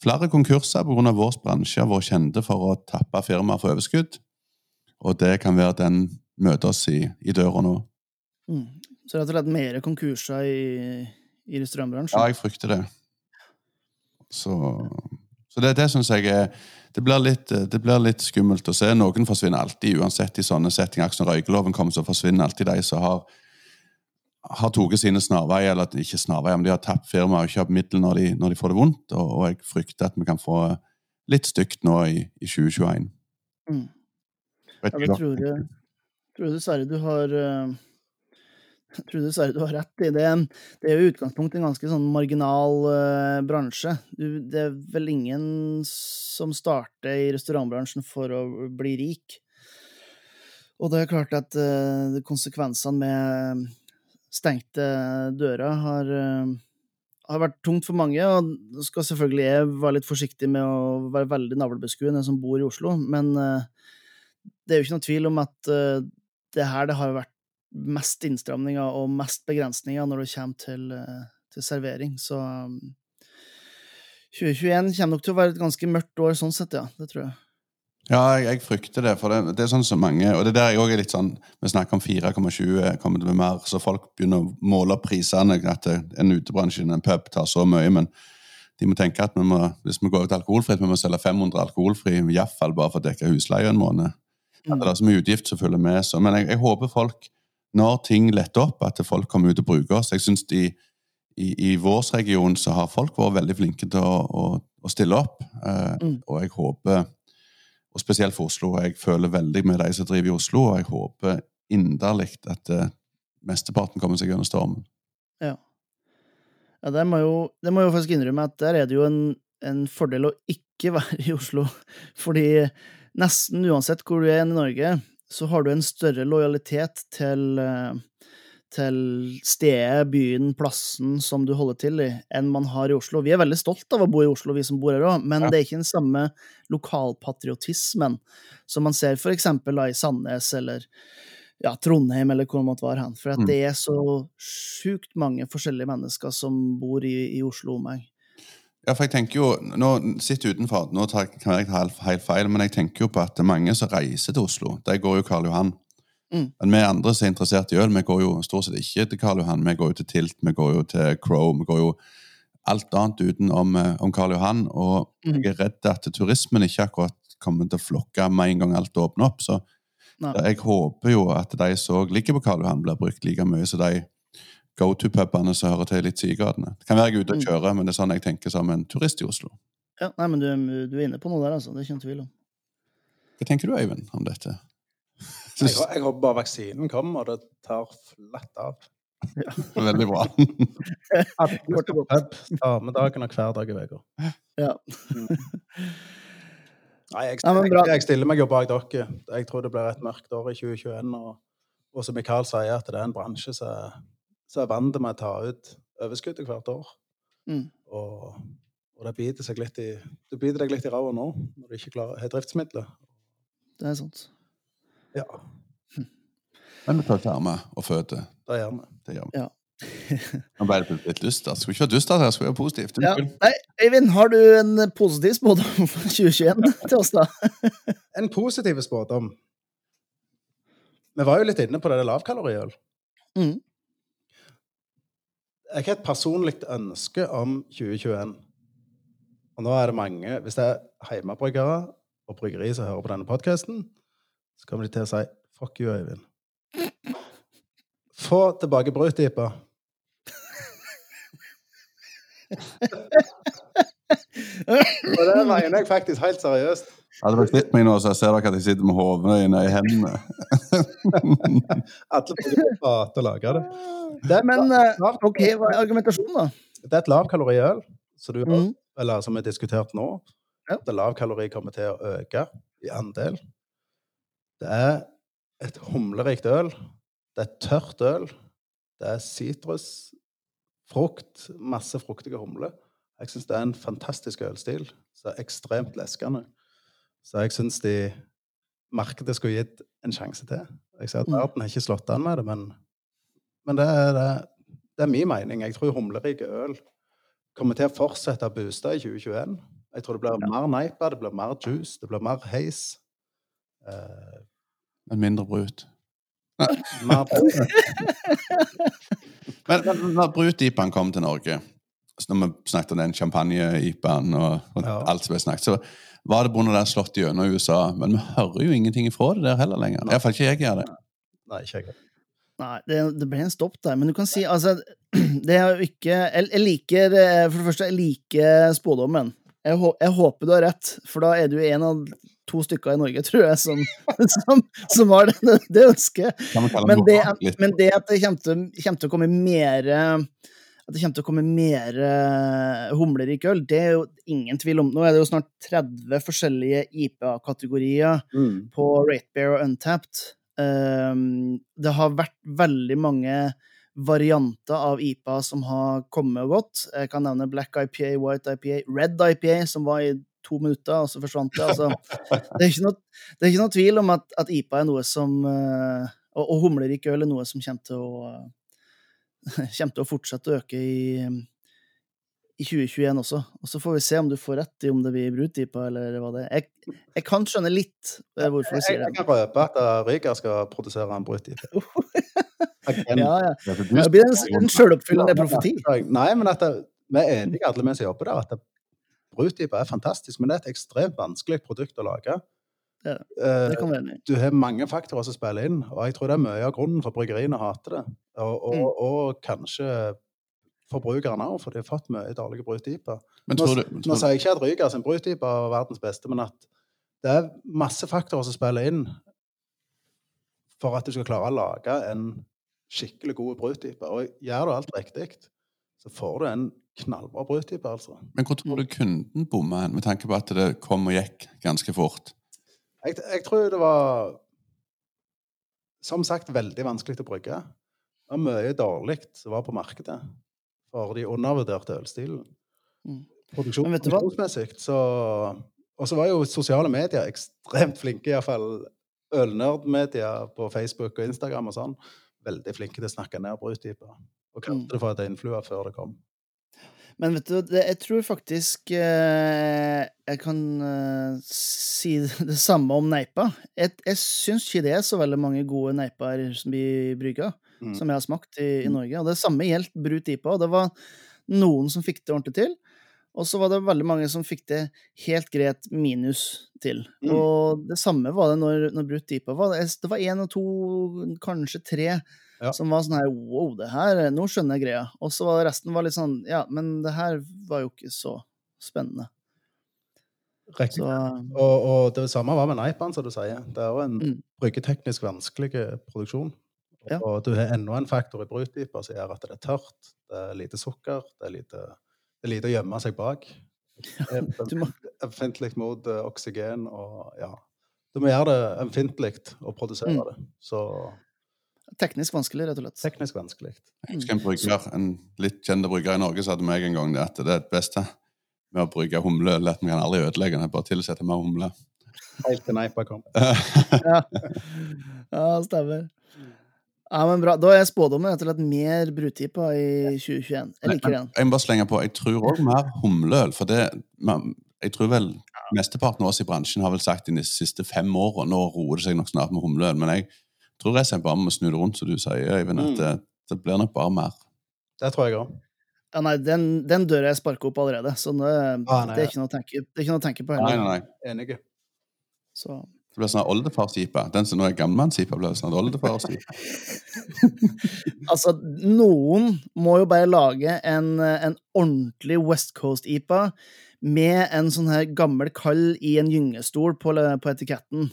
Speaker 2: flere konkurser pga. vår bransje, vår kjente for å tappe firmaer for overskudd. Og det kan være den møter oss i, i døra nå.
Speaker 1: Mm. Så rett og slett mer konkurser i, i restaurantbransjen?
Speaker 2: Ja, jeg frykter det. Så, så det, det syns jeg er det blir, litt, det blir, litt, skummelt å se. Noen forsvinner alltid, uansett i sånne settinger. Når røykeloven kommer, så forsvinner alltid de som har, har tatt sine snarveier, eller ikke snarveier, men de har tapt firmaet og kjøpt middel når når de, får det vondt. Og, og, jeg frykter at vi kan få litt stygt nå i, i 2021. Mm.
Speaker 1: Ja, jeg tror, tror dessverre du har uh jeg tror dessverre du har rett i det. Det er jo i utgangspunktet en ganske sånn marginal uh, bransje. Du, det er vel ingen som starter i restaurantbransjen for å bli rik. Og det er klart at uh, konsekvensene med stengte dører har, uh, har vært tungt for mange, og skal selvfølgelig jeg være litt forsiktig med å være veldig navlebeskuende som bor i Oslo, men det er jo ikke noe tvil om at det her det har vært mest innstramninger og mest begrensninger når det kommer til, uh, til servering. Så um, 2021 kommer nok til å være et ganske mørkt år sånn sett, ja. Det tror jeg.
Speaker 2: Ja, jeg, jeg, frykter det. For det, det er sånn så mange Og det er der jeg òg er litt sånn Vi snakker om 4,20 kommer det med bli mer, så folk begynner å måle prisene. At en utebransje, en pub, tar så mye. Men de må tenke at vi må, hvis vi går ut alkoholfritt, vi må selge 500 alkoholfri, iallfall bare for å dekke husleie en måned. Mm. det er så mye utgift som følger med. Så. Men jeg, jeg, håper folk, når ting letter opp, at folk kommer ut og bruker oss. Jeg synes de i, i vår region så har folk vært veldig flinke til å, å, å stille opp. Eh, mm. Og jeg håper og spesielt for Oslo. Jeg føler veldig med de som driver i Oslo, og jeg håper inderlig at eh, mesteparten kommer seg gjennom stormen.
Speaker 1: Ja. ja det, må jo, det må jo faktisk innrømme at der er det jo en, en fordel å ikke være i Oslo. Fordi nesten uansett hvor du er i Norge, så har du en større lojalitet til uh, til stedet, byen, plassen som du holder til i, enn man har i Oslo. Vi er veldig stolt av å bo i Oslo, vi som bor her òg, men ja. det er ikke den samme lokalpatriotismen som man ser eksempel i Sandnes eller ja, Trondheim eller hvor man var hen. For at mm. det er så sjukt mange forskjellige mennesker som bor i, i Oslo og meg.
Speaker 2: Ja, for jeg tenker jo, nå sitter utenfor, nå tar, kan jeg ta helt feil, men jeg tenker jo på at mange som reiser til Oslo. De går jo Karl Johan. Mm. Men vi andre som er interessert i øl, vi går jo stort sett ikke til Karl Johan. Vi går jo til Tilt, vi går jo til Crow. Vi går jo alt annet utenom eh, om Karl Johan. Og mm. jeg er redd at turismen ikke akkurat kommer til å flokke med en gang alt åpner opp. Så Nei. jeg håper jo at de som ligger på Karl Johan, blir brukt like mye som de go to-pubene som hører til litt sidegatene. Det kan være jeg er ute og mm. kjører, men det er sånn jeg tenker som en turist i Oslo.
Speaker 1: Ja, nei, men du, du er inne på noe der, altså. Det er ikke noen tvil om.
Speaker 2: Hva tenker du, Øyvind, om dette?
Speaker 3: Jeg, jeg håper bare vaksinen kommer, og det tar flatt av.
Speaker 2: Ja. Veldig bra.
Speaker 3: Ta med dagen og hver dag i uka.
Speaker 1: Ja.
Speaker 3: Mm. Nei, jeg, jeg, jeg, stiller meg jo bak dere. Jeg tror det blir et mørkt år i 2021. Og, og som Mikael sier, at det er en bransje som, som er vant med å ta ut overskuddet hvert år. Mm. Og, og, det biter seg litt i, du biter deg litt i ræva nå når du ikke klarer, har driftsmidler.
Speaker 1: Det er sant.
Speaker 3: Ja.
Speaker 2: Men vi tar ferme og føtter.
Speaker 3: Det gjør vi.
Speaker 2: Det gjør vi. Ja. Nå ble det litt lyst. Det skulle ikke være dystert, det skulle være positivt.
Speaker 1: Ja. Nei, Eivind, har du en positiv spådom for 2021 til oss, da?
Speaker 3: en positiv spådom? Vi var jo litt inne på det, det lavkaloriøl. Mm. Jeg har et personlig ønske om 2021. Og nå er det mange Hvis det er hjemmebryggere og bryggeri som hører på denne podkasten, så kommer de til å si 'fuck you, Øyvind'. Få tilbake brødtyper. Og det mener jeg faktisk helt seriøst.
Speaker 2: Hadde dere sett meg nå, så ser dere at jeg sitter med hodet i hendene.
Speaker 3: Alle prøver å lage det.
Speaker 1: det Men uh, OK, hva er argumentasjonen, da?
Speaker 3: Det er et lavkaloriøl, mm. eller som er diskutert nå. Ja. Det lavkalori kommer til å øke i andel. Det er et humlerikt øl. Det er tørt øl. Det er sitrus, frukt, masse fruktige humler. Jeg syns det er en fantastisk ølstil. Så er ekstremt leskende. Så jeg syns de markedet skulle gitt en sjanse til. Jeg ser at mm. verden har ikke slått an med det, men, men det, er, det, det, er, min mening. Jeg tror humlerike øl kommer til å fortsette å booste i 2021. Jeg tror det blir mer neipa, det blir mer juice, det blir mer heis.
Speaker 2: Uh, men mindre brut. men, men når brut-IPA-en kom til Norge, når vi snakket om den champagne-IPA-en og, og ja. alt som ble snakket, så var det bonde der slått gjennom i USA. Men vi hører jo ingenting ifra det der heller lenger. Iallfall ikke jeg gjør det.
Speaker 3: Nei, ikke jeg.
Speaker 1: Nei, det, det, ble en stopp der. Men du kan si altså Det er jo ikke Jeg, jeg liker eh, For det første, jeg liker spådommen. Jeg, jeg, håper du har rett, for da er du en av to stykker i Norge, tror jeg, som, som, som har det, det ønsket. Men det, men det, at det kommer til, kommer til å komme mer at det kommer til å komme mer humler øl, køll, det er jo ingen tvil om. Nå er det jo snart 30 forskjellige IPA-kategorier mm. på Ratebear og Untapped. Um, det har vært veldig mange varianter av IPA som har kommet og gått. Jeg kan nevne Black IPA, White IPA, Red IPA, som var i to minutter, og så forsvant det. Altså, det, er noe, det er ikke noe tvil om at, at IPA er noe som uh, Og, og humlerik øl er noe som kommer til å kommer til å fortsette å øke i, i 2021 også. Og så får vi se om du får rett i om det blir brutipa, eller hva det er. Jeg, jeg kan skjønne litt uh, hvorfor du sier
Speaker 3: det. Jeg, kan røpe at Ryger skal produsere en brutipa.
Speaker 1: ja, ja. Det blir en, en sjøloppfyllende profeti.
Speaker 3: Nei, men at vi er enige, alle vi som jobber der, at Brutipa er fantastisk, men det er et ekstremt vanskelig produkt å lage.
Speaker 1: Ja, det kan være
Speaker 3: Du har mange faktorer som spiller inn, og jeg tror det er mye av grunnen for bryggeriene hater det. Og, og, mm. og kanskje forbrukerne òg, for de har fått mye dårlige brutiper. Nå, nå sier jeg ikke at Ryger sin brutipa er verdens beste, men at det er masse faktorer som spiller inn for at du skal klare å lage en skikkelig god brutipe. Og gjør du alt riktig, så får du en knallbra brødtype, altså.
Speaker 2: Men hvor tror du kunden bomma hen, med tanke på at det kom og gikk ganske fort?
Speaker 3: Jeg, jeg, tror det var som sagt veldig vanskelig å brygge. Det var mye dårlig som var på markedet for de undervurderte ølstilen. Mm. Produksjonsmessig så Og så var jo sosiale medier ekstremt flinke, iallfall ølnerdmedia på Facebook og Instagram og sånn. Veldig flinke til å snakke ned brødtyper. Og kalte mm. det for et influa før det kom.
Speaker 1: Men vet du, det, jeg tror faktisk eh, jeg kan eh, si det samme om neipa. Jeg, jeg syns ikke det er så veldig mange gode neiper som blir brygga, mm. som jeg har smakt i, i, mm. Norge. Og det samme gjaldt Brut IPA. Det var noen som fikk det ordentlig til. Og så var det veldig mange som fikk det helt greit minus til. Mm. Og det samme var det når, når Brut IPA var. Det var én og to, kanskje tre ja. Som var sånn her Wow, det her Nå skjønner jeg greia. Og så var resten var litt sånn Ja, men det her var jo ikke så spennende.
Speaker 3: Riktig. Så, og, og, det samme var med Neipan, som du sier. Det er jo en mm. bryggeteknisk vanskelig produksjon. Ja. Og du har enda en faktor i brutdypet som gjør at det er tørt, det er lite sukker, det er lite, det er lite å gjemme seg bak. Ømfintlig mot uh, oksygen og ja. Du må gjøre det ømfintlig å produsere mm. det. Så
Speaker 1: Teknisk vanskelig, rett og slett.
Speaker 3: Teknisk vanskelig.
Speaker 2: Jeg husker en brygger, en litt kjent brygger i Norge sa til meg en gang at det er det beste med å brygge humleøl at vi kan aldri ødelegge den, bare tilsette mer humle.
Speaker 3: Helt til Neipa kom.
Speaker 1: ja. ja, stemmer. Ja, men bra. Da er spådommen rett og slett mer brutipa i 2021. Jeg liker den.
Speaker 2: Jeg må bare slenge på, jeg tror òg mer humleøl. For det Jeg tror vel mesteparten av oss i bransjen har vel sagt de siste fem årene Nå roer det seg nok snart med humleøl, men jeg tror jeg bare må snu det rundt, som du sier, Øyvind. At mm. det, det, blir nok bare mer.
Speaker 3: Det tror jeg òg.
Speaker 1: Ja, nei, den, den døra jeg sparker opp allerede, så det, ah, nei, det, er ikke noe å tenke, det er ikke noe å tenke på
Speaker 2: heller. Nei, nei, nei.
Speaker 3: Enig.
Speaker 1: Så.
Speaker 2: Det blir sånn oldefarsipa. Den som nå er gammelmannsipa, blir sånn oldefarsipa.
Speaker 1: altså, noen må jo bare lage en, en ordentlig West Coast-ipa med en sånn her gammel kall i en gyngestol på, på etiketten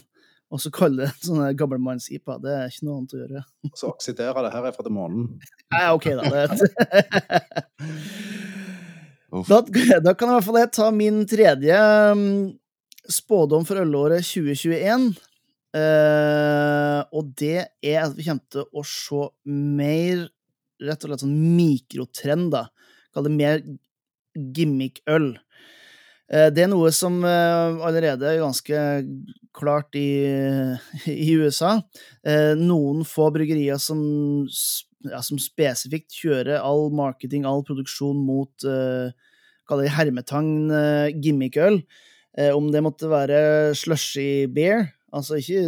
Speaker 1: og så kalle det sånn gammelmanns-IPA. Det er ikke noe annet å gjøre.
Speaker 3: Og så oksidere det herfra til månen.
Speaker 1: Nei, OK, da. da. da. kan i hvert fall jeg ta min tredje mm, spådom for ølåret 2021. Uh, eh, og det er at vi kommer til å se mer rett og slett sånn mikrotrend, da. Kall det mer gimmick-øl. Uh, det er noe som uh, allerede er ganske klart i, i USA. Noen få bryggerier som, ja, som, spesifikt kjører all marketing, all produksjon mot Kall det hermetegn gimmickøl. Eh, om det måtte være slushy beer, altså ikke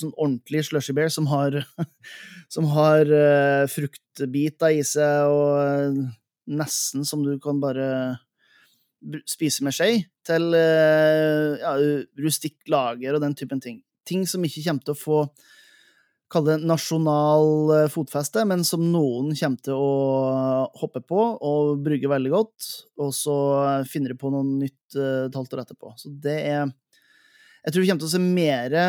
Speaker 1: sånn ordentlig slushy beer som har, som har uh, fruktbiter i seg og nesten som du kan bare spise med skje, til eh, ja, rustikk lager og den typen ting. Ting som ikke kommer til å få kalle det nasjonal eh, fotfeste, men som noen kommer til å hoppe på og brygge veldig godt, og så finner de på noe nytt et halvt år etterpå. Så det er Jeg tror vi kommer til å se mere,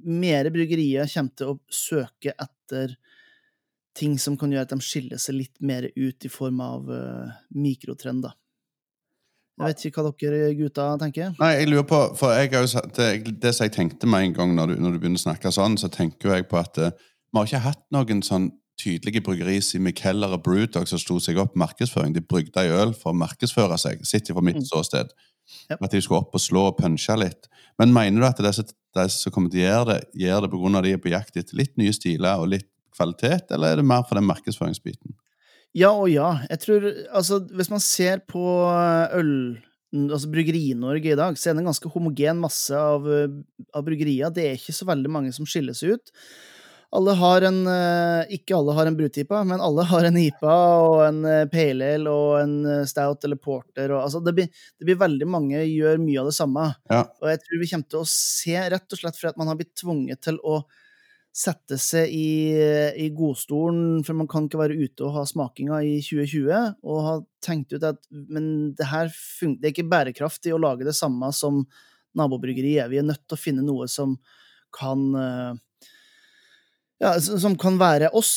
Speaker 1: mere bryggerier kommer til å søke etter ting som kan gjøre at de skiller seg litt mer ut i form av uh, mikrotrend, da. Jeg vet ikke hva dere gutta tenker.
Speaker 2: Nei, jeg lurer på, for jeg har jo, det, det som jeg tenkte med en gang når du, når du begynner å snakke sånn, så tenker jeg på at uh, vi har ikke hatt noen sånn tydelige bryggeri som Mikeller og Brewdog som sto seg opp markedsføring. De brygde i øl for å markedsføre seg, sitt fra mitt mm. ståsted. Yep. At de skulle opp og slå og punche litt. Men mener du at disse, disse som kommer til å gjøre det, gjør det pga. de er på jakt etter litt nye stiler og litt kvalitet, eller er det mer for den markedsføringsbiten?
Speaker 1: Ja og ja. Jeg tror, altså, Hvis man ser på øl altså Bryggeri-Norge i dag, så er det en ganske homogen masse av, av bryggerier. Det er ikke så veldig mange som skiller seg ut. Alle har en eh, Ikke alle har en brutipa, men alle har en IPA og en eh, pale ale og en eh, stout eller porter. Og, altså det, blir, det, blir, veldig mange gjør mye av det samme. Ja. Og jeg tror vi kommer til å se, rett og slett fordi at man har blitt tvunget til å sette seg i, i, godstolen, for man kan ikke være ute og ha smakinga i 2020, og ha tenkt ut at men det her det er ikke bærekraftig å lage det samme som nabobryggeriet. Vi er nødt til å finne noe som kan ja, som kan være oss.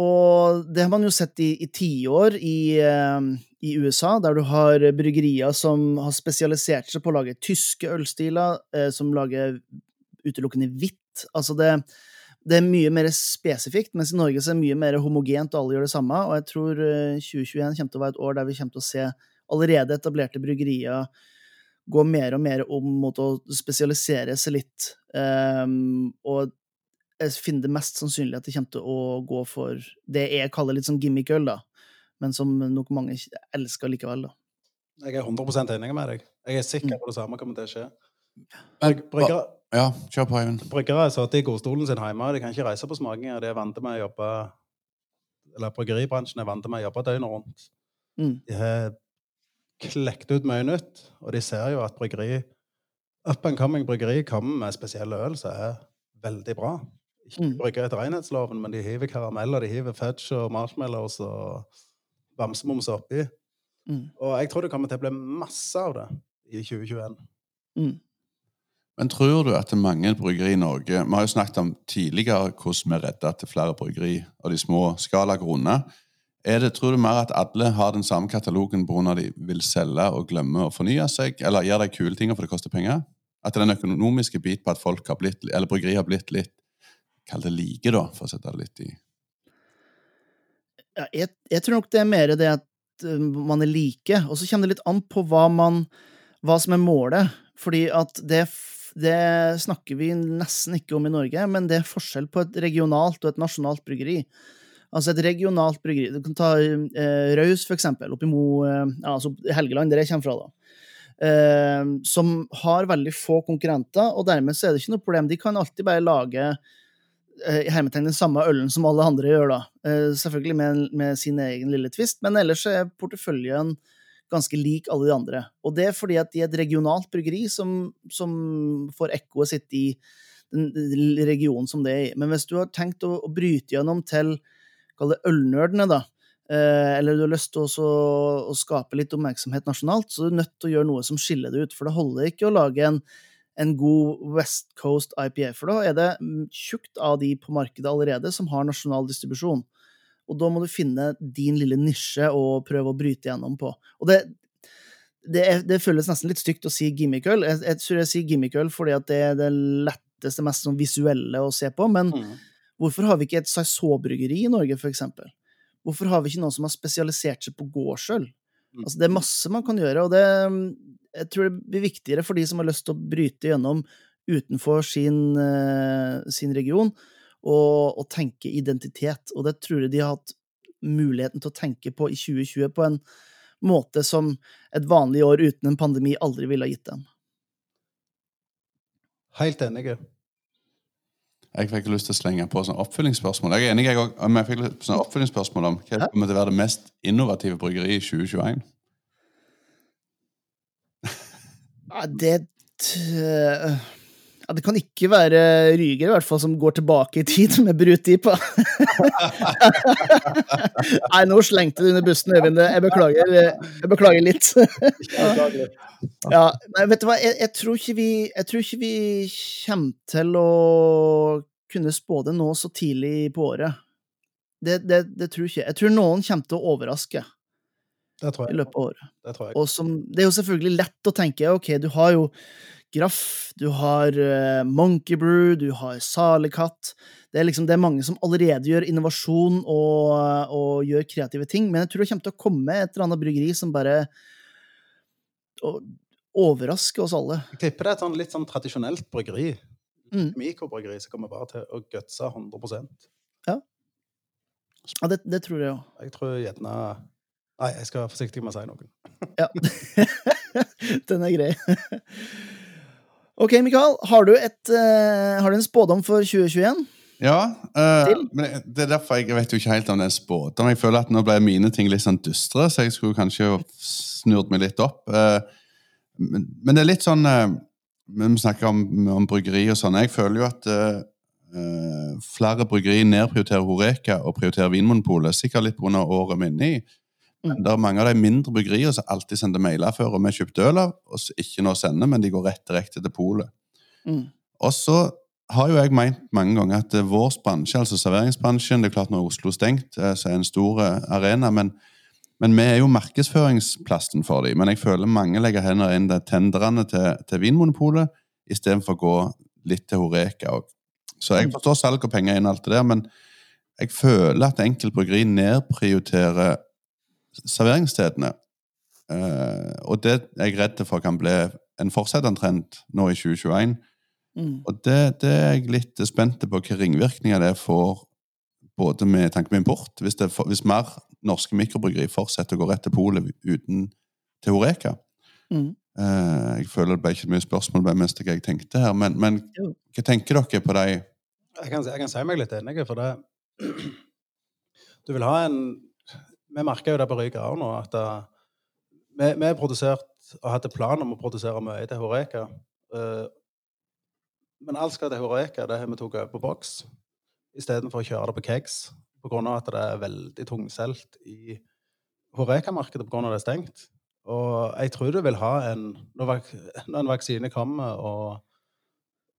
Speaker 1: Og det har man jo sett i, i tiår i, uh, i, USA, der du har bryggerier som har spesialisert seg på å lage tyske ølstiler, uh, som lager utelukkende hvitt. Altså det, det, er mye mer spesifikt, mens i Norge så er det mye mer homogent, og alle gjør det samme. Og jeg tror uh, 2021 kommer til å være et år der vi kommer til å se allerede etablerte bryggerier gå mer og mer om mot å spesialisere seg litt. Um, og jeg finner det mest sannsynlig at det kommer til å gå for det jeg kaller litt sånn gimmick-øl, da. Men som nok mange elsker likevel, da.
Speaker 3: Jeg er 100% enig med deg. Jeg er sikker mm. på det samme kommer til å skje.
Speaker 2: Bryggere, ja, kjør på, Eivind.
Speaker 3: Bryggere har sittet i godstolen sin hjemme. De kan ikke reise på smakinger. De er vant med å jobbe Eller bryggeribransjen er vant med å jobbe døgnet rundt. Mm. De har klekt ut mye nytt, og de ser jo at bryggeri Up and coming bryggeri kommer med spesielle øl som er veldig bra ikke mm. brygge etter renhetsloven, men de hiver karameller, de hiver fudge og marshmallows og bamsemums oppi. Mm. Og jeg tror det kommer til å bli masse av det i 2021. Mm.
Speaker 2: Men tror du at mange bryggeri i Norge Vi har jo snakket om tidligere hvordan vi er redda til flere bryggeri og de små skalagrunner. Er det, tror du mer at alle har den samme katalogen pga. de vil selge og glemme å fornye seg, eller gjør de kule tingene for det koster penger? At den økonomiske bit på at folk har blitt, eller bryggeri har blitt litt Kall det like, da, for å sette det litt i
Speaker 1: ja, jeg, jeg, tror nok det er mer det at uh, man er like, og så kommer det litt an på hva, man, hva som er målet. Fordi at det, det, snakker vi nesten ikke om i Norge, men det er forskjell på et regionalt og et nasjonalt bryggeri. Altså et regionalt bryggeri Du kan ta eh, Raus, for eksempel, oppi Mo, eh, altså Helgeland, der jeg kommer fra. da. Eh, som har veldig få konkurrenter, og dermed så er det ikke noe problem. De kan alltid bare lage Eh, i hermetegn den samme ølen som alle andre gjør, da. Eh, selvfølgelig med, med, sin egen lille twist, men ellers er porteføljen ganske lik alle de andre. Og det er fordi at de er et regionalt bryggeri som, som får ekkoet sitt i den regionen som det er i. Men hvis du har tenkt å, å bryte gjennom til kall det ølnerdene, da, eh, eller du har lyst til å, å skape litt oppmerksomhet nasjonalt, så er du nødt til å gjøre noe som skiller det ut. For det holder ikke å lage en en god West Coast IPA, for da er det tjukt av de på markedet allerede som har nasjonal distribusjon. Og da må du finne din lille nisje og prøve å bryte gjennom på. Og det, det, det føles nesten litt stygt å si gimmickøl. Jeg, jeg tror jeg sier gimmickøl fordi at det er det letteste, mest sånn visuelle å se på. Men mm. hvorfor har vi ikke et Saisot-bryggeri i Norge, for eksempel? Hvorfor har vi ikke noen som har spesialisert seg på gårdsøl? Mm. Altså, det er masse man kan gjøre, og det, jeg tror det blir viktigere for de som har lyst til å bryte gjennom utenfor sin, uh, sin region, og, og, tenke identitet. Og det tror jeg de har hatt muligheten til å tenke på i 2020 på en måte som et vanlig år uten en pandemi aldri ville ha gitt dem.
Speaker 3: Helt enig.
Speaker 2: Jeg fikk lyst til å slenge på sånn oppfølgingsspørsmål. Jeg er enig, jeg òg, men jeg fikk sånn oppfølgingsspørsmål om hva kommer til å være det mest innovative bryggeriet i 2021.
Speaker 1: Ja, det ja, Det kan ikke være Ryger, i hvert fall, som går tilbake i tid med Brutipa. Nei, nå slengte du under bussen, Øyvind. Jeg beklager. Jeg beklager litt. ja, nei, vet du hva, jeg, jeg, tror vi, jeg, tror ikke vi, kommer til å kunne spå det nå så tidlig på året. Det, det, det tror jeg ikke. Jeg tror noen kommer til å overraske i løpet av året.
Speaker 3: Det,
Speaker 1: Og som, det er jo selvfølgelig lett å tenke ok, du har jo Graff, du har uh, Monkey Brew, du har Salekatt. Det er, liksom, det er mange som allerede gjør innovasjon og, og, gjør kreative ting, men jeg tror det kommer til å komme et eller annet bryggeri som bare overrasker oss alle.
Speaker 3: Jeg tipper det er et sånn, litt sånn tradisjonelt bryggeri. Mm. Mikrobryggeri som kommer bare til å gutse 100%
Speaker 1: Ja. ja det, det tror jeg òg.
Speaker 3: Jeg tror gjerne Nei, jeg skal være forsiktig med å si noe.
Speaker 1: ja. Den er grei. OK, Mikael. Har du, et, uh, har du en spådom for 2021?
Speaker 2: Ja. Uh, men det er derfor jeg vet jo ikke helt om det er spådom. Jeg føler at nå ble mine ting litt sånn dystre, så jeg skulle kanskje snurt meg litt opp. Uh, men, men, det er litt sånn Vi snakker om, om, bryggeri og sånn. Jeg føler jo at flere bryggeri nedprioriterer Horeka og prioriterer Vinmonopolet. Sikkert litt pga. året vi er inne i. Men det er mange av de mindre bryggeriene som alltid sender mailer før og vi har kjøpt øl av, og ikke nå sender, men de går rett direkte til polet. Mm. Og så har jo jeg meint mange ganger at vår bransje, altså serveringsbransjen Det er klart når Oslo er stengt, eh, så er det en stor eh, arena, men, men, vi er jo markedsføringsplassen for dem. Men jeg føler mange legger hender inn det tenderne til, til Vinmonopolet istedenfor å gå litt til Horeka òg. Så jeg mm. forstår salg og penger inn alt det der, men jeg føler at enkeltbryggeri nedprioriterer serveringsstedene. Uh, og det er jeg redd for kan bli en fortsettende trend nå i 2021. Mm. Og det, det, er jeg litt spent på hvilke ringvirkninger det får både med tanke på import. Hvis, det, hvis mer norske mikrobryggeri fortsetter å gå rett til polet uten til Horeka. Mm. Uh, jeg føler det ble ikke mye spørsmål det mest jeg tenkte her, men, men hva tenker dere på de
Speaker 3: jeg kan, jeg kan si meg litt enig, for det Du vil ha en vi merker jo det på Ryga òg nå, at uh, vi, vi produsert og hadde plan om å produsere mye til Horeka. Uh, men alt skal til Horeka, det har vi tatt over på boks istedenfor å kjøre det på kegs. Pga. at det er veldig tungsolgt i Horeka-markedet pga. det er stengt. Og jeg tror du vil ha en Når, en vaksine kommer og,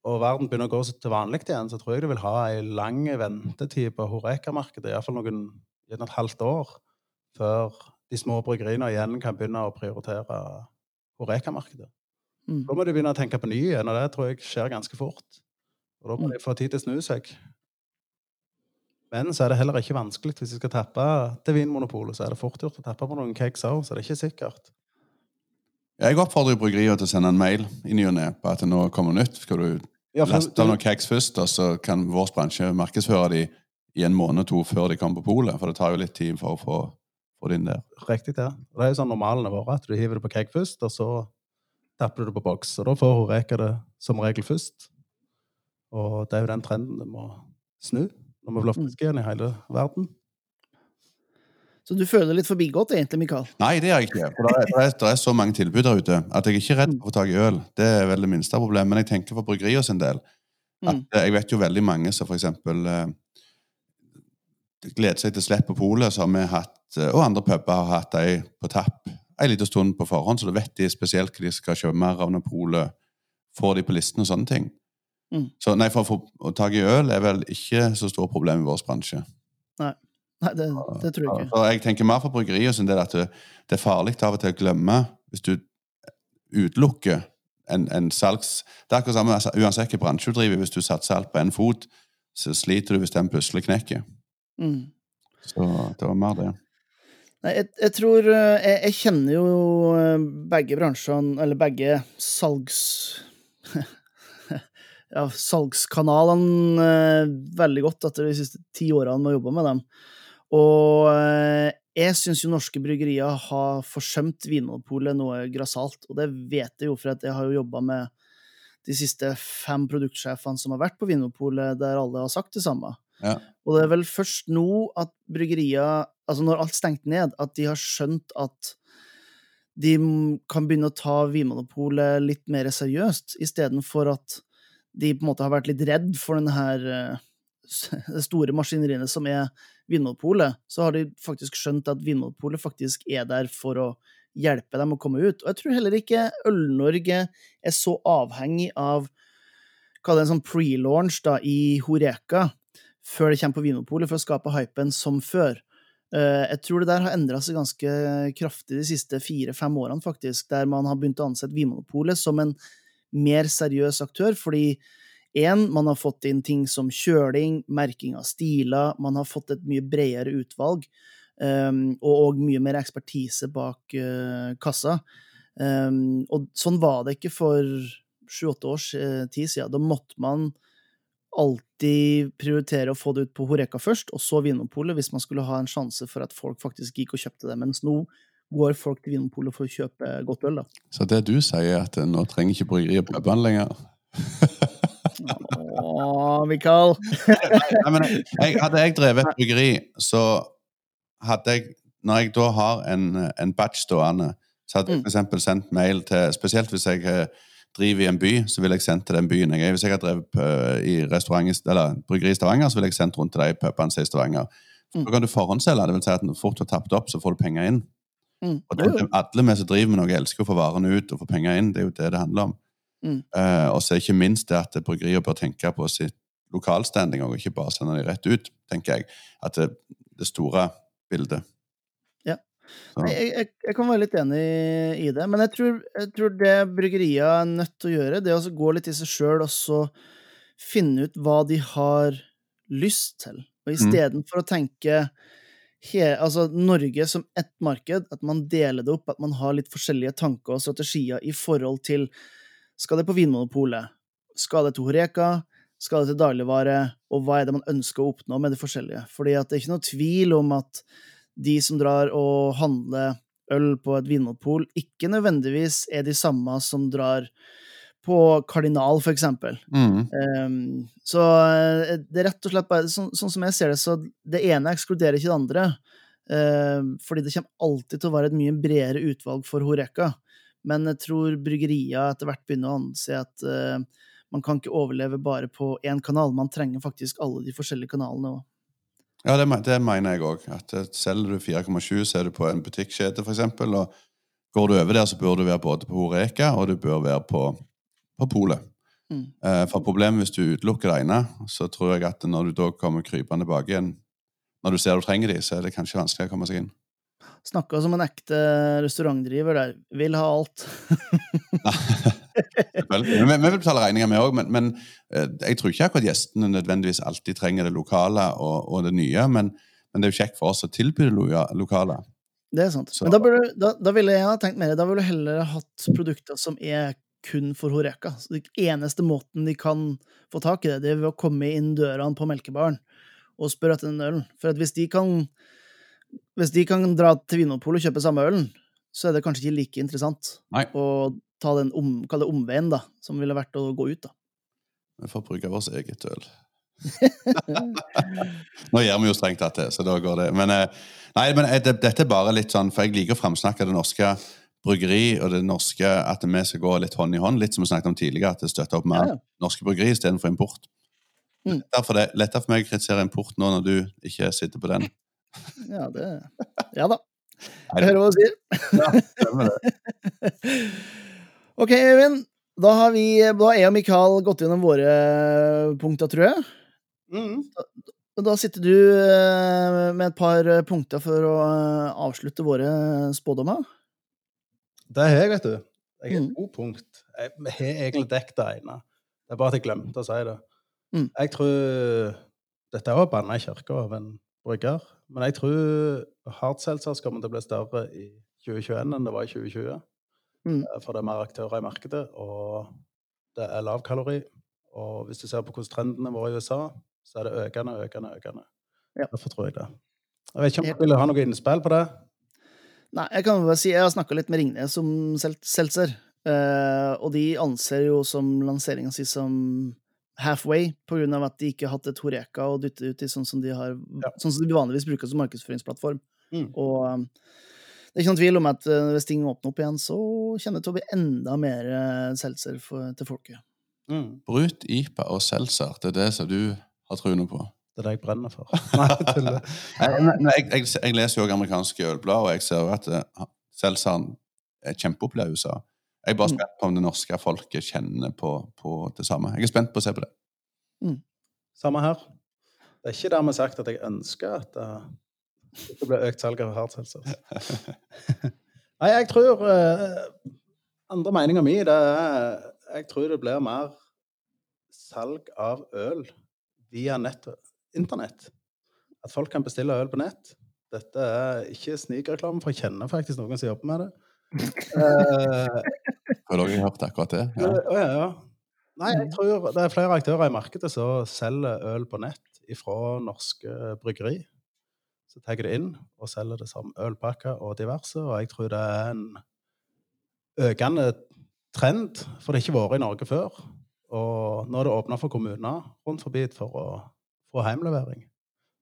Speaker 3: og verden begynner å gå til vanlig igjen, så tror jeg du vil ha ei lang ventetid på Horeka-markedet. Iallfall noen et halvt år før de små bryggeriene igjen kan begynne å prioritere Horeca-markedet. Mm. Da må de begynne å tenke på ny igjen, og det tror jeg skjer ganske fort. Og da må mm. de få tid til å snu seg. Men så er det heller ikke vanskelig hvis de skal tappe til Vinmonopolet. Så er det fort gjort å tappe på noen cakes òg, så det er ikke sikkert.
Speaker 2: Jeg oppfordrer bryggeriet til å sende en mail i ny og ne på at det nå kommer nytt. Skal du ja, laste noen cakes først, og så kan vår bransje markedsføre de i en måned to før de kommer på polet? For det tar jo litt tid for å få få det der.
Speaker 3: Riktig, ja. Det er jo sånn normalene våre, at du hiver det på keg først, og så tapper du det på boks. Og da får hun reka det som regel først. Og det er jo den trenden du må snu når vi blir friske igjen i hele verden.
Speaker 1: Så du føler litt forbigått, egentlig, Mikael?
Speaker 2: Nei, det gjør jeg ikke. For det er, det, er, det er, så mange tilbud der ute at jeg er ikke redd for å få tak i øl. Det er vel det minste problemet. Men jeg tenker for bryggeriet sin del at mm. jeg vet jo veldig mange som for eksempel eh, gleder seg til slipp på polet, så har vi hatt, eh, og andre puber har hatt de på tapp en liten stund på forhånd, så da vet de spesielt hva de skal kjøpe mer av når polet får de på listen og sånne ting. Mm. Så nei, for å få tak i øl er vel ikke så stort problem i vår bransje.
Speaker 1: Nei, nei det, det, tror jeg ikke.
Speaker 2: Så jeg tenker mer for bryggeriet sin del at det, det, er farlig av og til å glemme hvis du utelukker en, en salgs... Det er akkurat samme altså, uansett hvilken bransje du driver, hvis du satser alt på én fot, så sliter du hvis den plutselig knekker. Mm. Så det var mer det.
Speaker 1: Nei, jeg, jeg tror eh, jeg, jeg, kjenner jo eh, begge bransjene, eller begge salgs... ja, salgskanalene eh, veldig godt etter de siste ti årene med å jobbe med dem. Og jeg syns jo norske bryggerier har forsømt Vinmonopolet noe grassat, og det vet jeg jo, for jeg har jo jobba med de siste fem produktsjefene som har vært på Vinmonopolet, der alle har sagt det samme. Ja. Og det er vel først nå at bryggerier, altså når alt stengte ned, at de har skjønt at de kan begynne å ta Vinmonopolet litt mer seriøst, istedenfor at de på en måte har vært litt redd for denne her eh, store maskineriene som er Vinmonopolet, så har de faktisk skjønt at Vinmonopolet faktisk er der for å hjelpe dem å komme ut. Og jeg tror heller ikke Øl-Norge er så avhengig av hva det er en sånn pre-launch da, i Horeka, før det kommer på Vinopolet, for å skape hypen som før. Eh, jeg tror det der har endra seg ganske kraftig de siste fire-fem årene, faktisk, der man har begynt å ansette Vinmonopolet som en mer seriøs aktør, fordi én, man har fått inn ting som kjøling, merking av stiler, man har fått et mye bredere utvalg, um, og, mye mer ekspertise bak uh, kassa. Um, og sånn var det ikke for sju-åtte års uh, tid siden. Da måtte man alltid prioritere å få det ut på Horeka først, og så Vinmonopolet, hvis man skulle ha en sjanse for at folk faktisk gikk og kjøpte det. Mens nå går folk til Vinmonopolet for å kjøpe godt øl. da.
Speaker 2: Så det du sier, er at nå trenger ikke bryggeriet pubene lenger?
Speaker 1: Å, Mikael.
Speaker 2: Nei, men jeg, hadde jeg drevet et bryggeri, så hadde jeg Når jeg da har en, en batch stående, så hadde jeg mm. f.eks. sendt mail til Spesielt hvis jeg eh, driver i en by, så vil jeg sendt til den byen jeg er. Hvis jeg har drevet uh, i eller bryggeri i Stavanger, så vil jeg sendt rundt til de pubene i Stavanger. Så kan du forhåndsselge. Det vil si at når fort du har tapt opp, så får du penger inn. Mm. Og det, Alle vi som driver med noe, elsker å få varene ut og få penger inn. Det er jo det det handler om. Mm. Uh, og så er ikke minst det at bryggerier bør tenke på sitt lokalstanding, og ikke bare sende dem rett ut, tenker jeg. At det, det store bildet.
Speaker 1: Jeg, jeg, jeg, kan være litt enig i det, men jeg tror, jeg tror det bryggeriet er nødt til å gjøre, det er å gå litt i seg sjøl og så finne ut hva de har lyst til. Og istedenfor mm. å tenke he, altså Norge som ett marked, at man deler det opp, at man har litt forskjellige tanker og strategier i forhold til Skal det på Vinmonopolet? Skal det til Horeka? Skal det til dagligvare? Og hva er det man ønsker å oppnå med det forskjellige? Fordi at det er ikke noe tvil om at de som drar og handler øl på et vinmonopol, ikke nødvendigvis er de samme som drar på Kardinal, for eksempel. Mm. Um, så eh, det er rett og slett bare sånn, sånn, som jeg ser det, så det ene ekskluderer ikke det andre. Uh, fordi det kommer alltid til å være et mye bredere utvalg for Horeka. Men jeg tror bryggeria etter hvert begynner å anse at uh, man kan ikke overleve bare på én kanal. Man trenger faktisk alle de forskjellige kanalene òg.
Speaker 2: Ja, det, det mener jeg òg. Eh, selger du 4,7, så er du på en butikkjede, f.eks. Og går du over der, så bør du være både på Horeka og du bør være på, på Polet. Mm. Eh, for problemet hvis du utelukker det ene, så tror jeg at når du da kommer krypende tilbake igjen, når du ser du trenger de, så er det kanskje vanskelig å komme seg inn.
Speaker 1: Snakka som en ekte restaurantdriver der. Vil ha alt.
Speaker 2: vi, vi vil betale regninger, vi òg, men, men, eh, jeg tror ikke akkurat gjestene nødvendigvis alltid trenger det lokale og, og det nye. Men, men, det er jo kjekt for oss å tilby det lokale.
Speaker 1: Det er sant. Så. Men da, burde, da, da, ville jeg ha tenkt mer, da ville du heller hatt produkter som er kun for Horeka. Så Den eneste måten de kan få tak i det, det er ved å komme inn dørene på melkebaren og spørre etter den ølen. For hvis de kan hvis de kan dra til Vinmonopolet og kjøpe samme ølen, så er det kanskje ikke like interessant
Speaker 2: Nei.
Speaker 1: å ta den om, omveien, da, som ville vært å gå ut, da.
Speaker 2: Vi får bruke vårt eget øl. Nå gjør vi jo strengt tatt det, så da går det. Men, eh, nei, men eh, det, dette er bare litt sånn, for jeg liker å framsnakke det norske bryggeri og det norske, at vi skal gå litt hånd i hånd. Litt som vi snakket om tidligere, at det støtter opp med ja, ja. norske bryggeri istedenfor import. Mm. Derfor det lettere for meg å kritisere import nå når du ikke sitter på den.
Speaker 1: Ja, det Ja da. Jeg hører hva du sier. Ja, det. Ok, Øyvind. Da har vi, da jeg og Mikael gått gjennom våre punkter, tror jeg. Mm. Da, da sitter du eh, med et par punkter for å eh, avslutte våre spådommer.
Speaker 3: Det har jeg, vet du. Jeg har mm. to punkt. Jeg har egentlig dekket det ene. Det er bare at jeg glemte å si det. Mm. Jeg tror Dette var banna i kirka av en brygger. Men jeg tror hardseltzer kommer til å bli større i 2021 enn det var i 2020. Mm. Eh, for det er mer aktører i markedet, og det er lav kalori. Og hvis du ser på hvordan trendene våre i USA, så er det økende, økende, økende. Ja. Derfor tror jeg det. Jeg vet ikke om du vil ha noe innspill på det?
Speaker 1: Nei, jeg kan bare si jeg har snakka litt med Ringnes om seltzer. Uh, og de anser jo som lanseringa si som halfway på grunn av at de ikke har hatt et Horeka å dytte ut i sånn som de, har, ja. sånn som de vanligvis bruker som markedsføringsplattform. Mm. Og det er ikke noen tvil om at hvis ting åpner opp igjen, så kjenner det til å bli enda mer uh, seltzer til folket.
Speaker 2: Mm. Brut, IPA og seltzer, det er det som du har troen på?
Speaker 3: Det er det jeg brenner for.
Speaker 2: Nei, jeg, jeg, jeg, leser jo amerikanske ølblad, og jeg ser jo at uh, seltzeren er kjempepopulær i USA. Jeg er bare mm. spent på om det norske folket kjenner på, på, det samme. Jeg er spent på å se på det.
Speaker 3: Mm. Samme her. Det er ikke dermed sagt at jeg ønsker at det blir økt salg av hardseltzer. Nei, jeg tror uh, Andre meninga mi det er jeg tror det blir mer salg av øl via nett internett. At folk kan bestille øl på nett. Dette er ikke snikreklame, for jeg kjenner faktisk noen som jobber med det.
Speaker 2: uh, Har dere hørt akkurat det?
Speaker 3: Ja. Uh, ja, ja. Nei, jeg tror det er flere aktører i markedet som selger øl på nett fra norske bryggeri. Så tar jeg det inn og selger det som ølpakker og diverse, og jeg tror det er en økende trend, for det har ikke vært i Norge før. Og nå er det åpna for kommuner rundt forbi for å få heimlevering.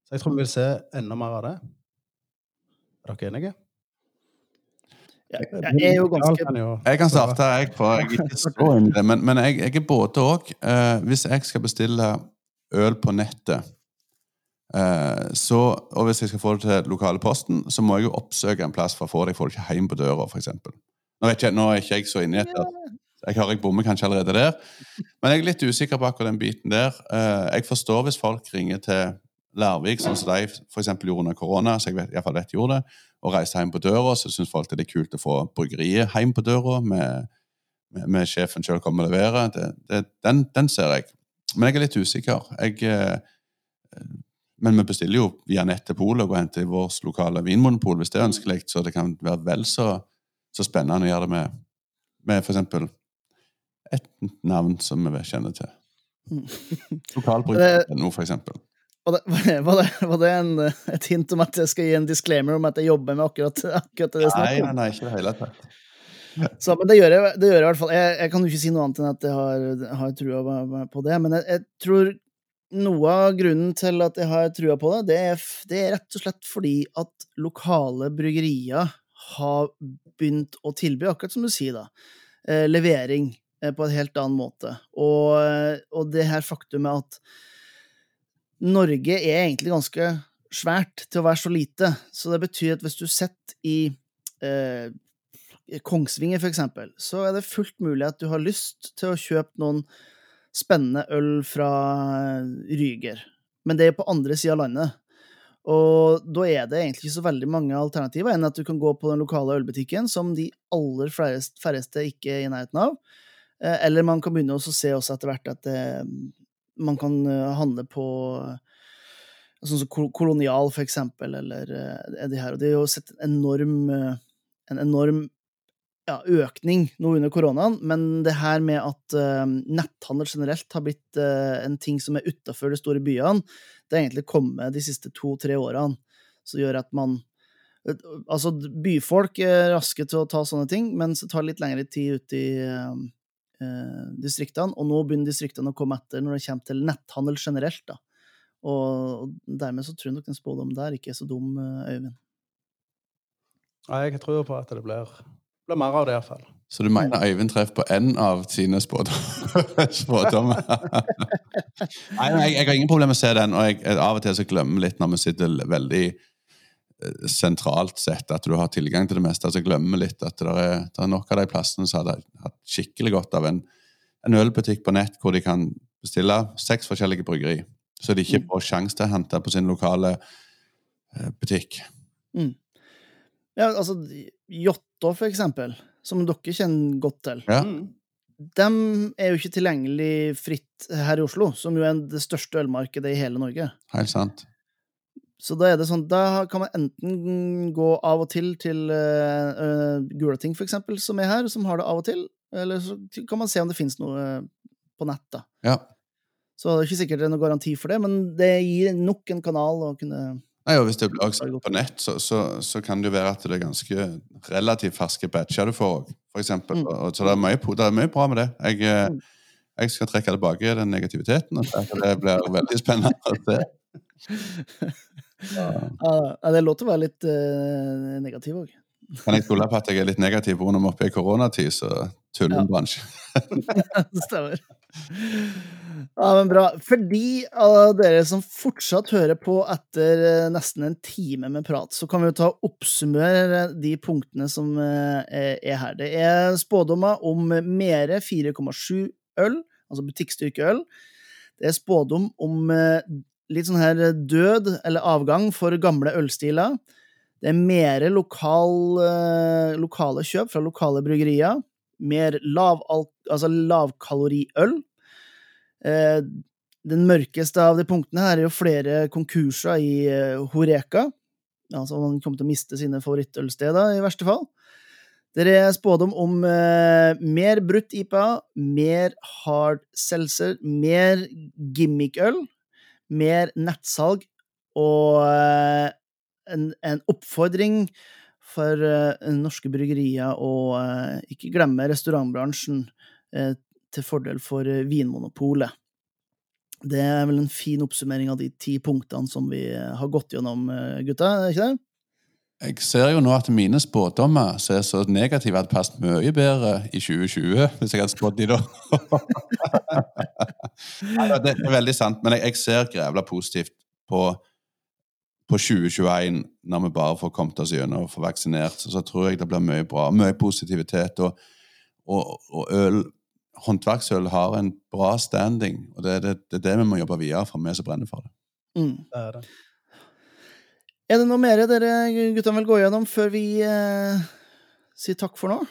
Speaker 3: Så jeg tror vi vil se enda mer av det. Er dere enige?
Speaker 1: Jeg, jeg er jo ganske
Speaker 2: Jeg kan starte, jeg, for jeg er ikke så inn i det. Men, men jeg, jeg, er både òg. Eh, hvis jeg skal bestille øl på nettet så, Og hvis jeg skal få det til lokale posten, så må jeg jo oppsøke en plass for å få det. Jeg får det ikke hjem på døra, f.eks. Nå, nå er ikke jeg så inni dette. Jeg hører jeg bommer kanskje allerede der. Men jeg er litt usikker på akkurat den biten der. Eh, jeg forstår hvis folk ringer til Lærvik, sånn som de f.eks. gjorde under korona, så jeg vet, i hvert fall vet gjorde det, og reiste hjem på døra, så syns folk det er kult å få bryggeriet hjem på døra med, med, med sjefen sjøl kommer og leverer. Det, det, den, den, ser jeg. Men jeg er litt usikker. Jeg, eh, men vi bestiller jo via nett til polet og henter i vårt lokale vinmonopol hvis det er ønskelig, så det kan være vel så, så spennende å gjøre det med, med f.eks et navn som vi kjenner til. Mm. Lokalbruk.no, eksempel.
Speaker 1: Var det, var det, var det en, et hint om at jeg skal gi en disclaimer om at jeg jobber med akkurat, akkurat det
Speaker 2: om? Nei, nei, ikke det hele tatt.
Speaker 1: Så, men det gjør, jeg, det gjør jeg i hvert fall. Jeg, jeg, kan jo ikke si noe annet enn at jeg har, har trua på det. Men jeg, jeg, tror noe av grunnen til at jeg har trua på det, det er, det er rett og slett fordi at lokale bryggerier har begynt å tilby, akkurat som du sier, da, eh, levering Eh, på en helt annen måte. Og, eh, og det her faktumet at Norge er egentlig ganske svært til å være så lite. Så det betyr at hvis du sitter i eh, Kongsvinger, for eksempel, så er det fullt mulig at du har lyst til å kjøpe noen spennende øl fra Ryger. Men det er på andre sida av landet. Og da er det egentlig ikke så veldig mange alternativer enn at du kan gå på den lokale ølbutikken, som de aller færreste ikke er i nærheten av. Eh, eller man kan begynne å se også etter hvert at det, man kan eh, handle på sånn som Kolonial, for eksempel, eller de her. Og det er jo sett en enorm, en enorm ja, økning nå under koronaen, men det her med at uh, netthandel generelt har blitt uh, en ting som er utafor de store byene, det har egentlig kommet de siste to-tre årene. Som gjør at man Altså, byfolk er raske til å ta sånne ting, mens det tar litt lengre tid ute i, uh, distriktene. Og nå begynner distriktene å komme etter når det kommer til netthandel generelt. da. Og dermed så tror jeg nok den spådommen der ikke er så dum, Øyvind.
Speaker 3: Nei, jeg tror på at det blir, blir mer av det, iallfall.
Speaker 2: Så du mener Øyvind treffer på én av sine spådommer? nei, nei, jeg, har ingen problem med å se den, og jeg, av og til så glemmer litt når vi sitter veldig sentralt sett, at du har tilgang til det meste. altså Glemmer litt at det er, det er nok av de plassene som hadde hatt skikkelig godt av en, en, ølbutikk på nett hvor de kan bestille seks forskjellige bryggeri. Så de ikke mm. får sjanse til å hente på sin lokale eh, butikk.
Speaker 1: Mm. Ja, altså Jotto, for eksempel, som dere kjenner godt til.
Speaker 2: Ja.
Speaker 1: Mm. De er jo ikke tilgjengelig fritt her i Oslo, som jo er det største ølmarkedet i hele Norge.
Speaker 2: Helt sant.
Speaker 1: Så da er det sånn, da kan man enten gå av og til til uh, uh, Gulating, for eksempel, som er her, som har det av og til. Eller så kan man se om det finnes noe uh, på nett. da.
Speaker 2: Ja.
Speaker 1: Så det er ikke sikkert det er noen garanti for det, men det gir nok en kanal å kunne
Speaker 2: Nei, og Hvis det blir også på nett, så, så, så, kan det jo være at det er ganske relativt ferske batcher du får. For eksempel. Mm. Så det er, mye, det er, mye, bra med det. Jeg, mm. jeg skal trekke tilbake den negativiteten. Og det blir veldig spennende å se.
Speaker 1: Ja. det er lov til å være litt uh, negativ òg.
Speaker 2: Kan jeg stole på at jeg er litt negativ pga. vi er i koronatid, så tuller en bransje.
Speaker 1: det stemmer. Ja, men bra. For de av dere som fortsatt hører på etter eh, nesten en time med prat, så kan vi jo ta oppsummere de punktene som eh, er her. Det er spådommer om mere 4,7 øl, altså butikkstyrkeøl. Det er spådom om litt sånn her død eller avgang for gamle ølstiler. Det er mer lokal, eh, lokale kjøp fra lokale bryggerier. mer lav, altså lavkaloriøl. Eh, den mørkeste av de punktene her er jo flere konkurser i uh, Horeka. Altså man kommer til å miste sine favorittølsteder, i verste fall. Der er spådom om eh, mer brutt IPA, mer hard seltzer, mer gimmickøl, mer nettsalg og eh, en, en, oppfordring for norske bryggerier å ikke glemme restaurantbransjen til fordel for Vinmonopolet. Det er vel en fin oppsummering av de ti punktene som vi har gått gjennom, eh, gutta? ikke det?
Speaker 2: Jeg ser jo nå at mine spådommer som er så negative, hadde passet mye bedre i 2020, hvis jeg hadde spådd de da. det er veldig sant, men jeg ser grevla positivt på, på 2021, når vi bare får kommet oss gjennom og får vaksinert. Så, så tror jeg det blir mye bra. Mye positivitet. Og, og, og øl håndverksøl har en bra standing, og det er det, det, er det vi må jobbe videre for, vi som brenner for det. Mm.
Speaker 1: det, er det. Er det noe mer dere guttene vil gå gjennom før vi eh, sier takk for nå?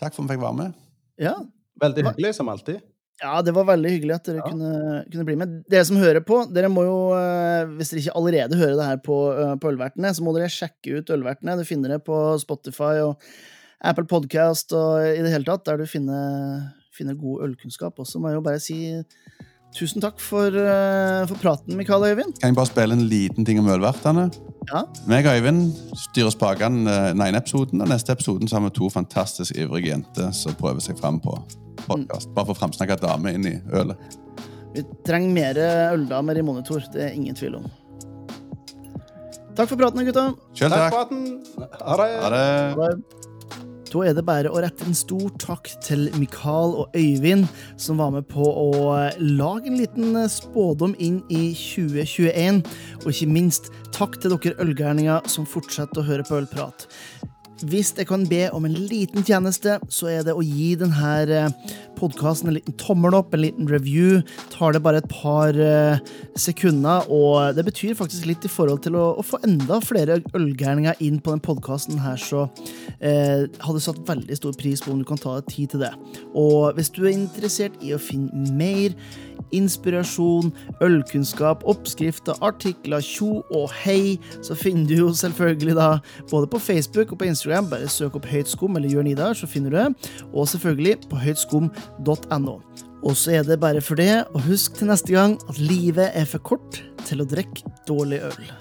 Speaker 2: Takk for at vi fikk være med.
Speaker 1: Ja.
Speaker 3: Veldig hyggelig, som alltid.
Speaker 1: Ja, det var veldig hyggelig at dere ja. kunne, kunne, bli med. Dere som hører på, dere må jo, eh, hvis dere ikke allerede hører det her på, eh, på Ølvertene, så må dere sjekke ut Ølvertene. Du finner det på Spotify og Apple Podcast og i det hele tatt, der du finner, finner god ølkunnskap. Og så må jeg jo bare si tusen takk for, uh, for praten, Mikael og Øyvind.
Speaker 2: Kan jeg bare spille en liten ting om ølvertene?
Speaker 1: Ja.
Speaker 2: Meg og Øyvind styrer spakene uh, den ene episoden, og neste episoden så har vi to fantastisk ivrige jenter som prøver seg fram på podkast. Mm. Bare for å framsnakke dame inn i ølet.
Speaker 1: Vi trenger mer øldamer i monitor, det er ingen tvil om. Takk for praten, gutta.
Speaker 2: Selv takk.
Speaker 3: takk for praten. Ha det.
Speaker 2: Ha det. Ha det.
Speaker 1: Da er det bare å rette en stor takk til Mikael og Øyvind, som var med på å lage en liten spådom inn i 2021. Og ikke minst takk til dere ølgærninger som fortsetter å høre på Ølprat. Hvis jeg kan be om en liten tjeneste, så er det å gi denne eh, podkasten en liten tommel opp, en liten review. Tar det bare et par eh, sekunder, og det betyr faktisk litt i forhold til å, å få enda flere ølgærninger inn på den podkasten så eh, hadde satt veldig stor pris på om du kan ta deg tid til det. Og hvis du er interessert i å finne mer inspirasjon, ølkunnskap, oppskrifter, artikler, tjo og hei, så finner du jo selvfølgelig da både på Facebook og på Instagram. Bare søk opp Høyt skum eller Jørn Idar, så finner du det. Og selvfølgelig på høytskum.no. Og så er det bare for det, og husk til neste gang at livet er for kort til å drikke dårlig øl.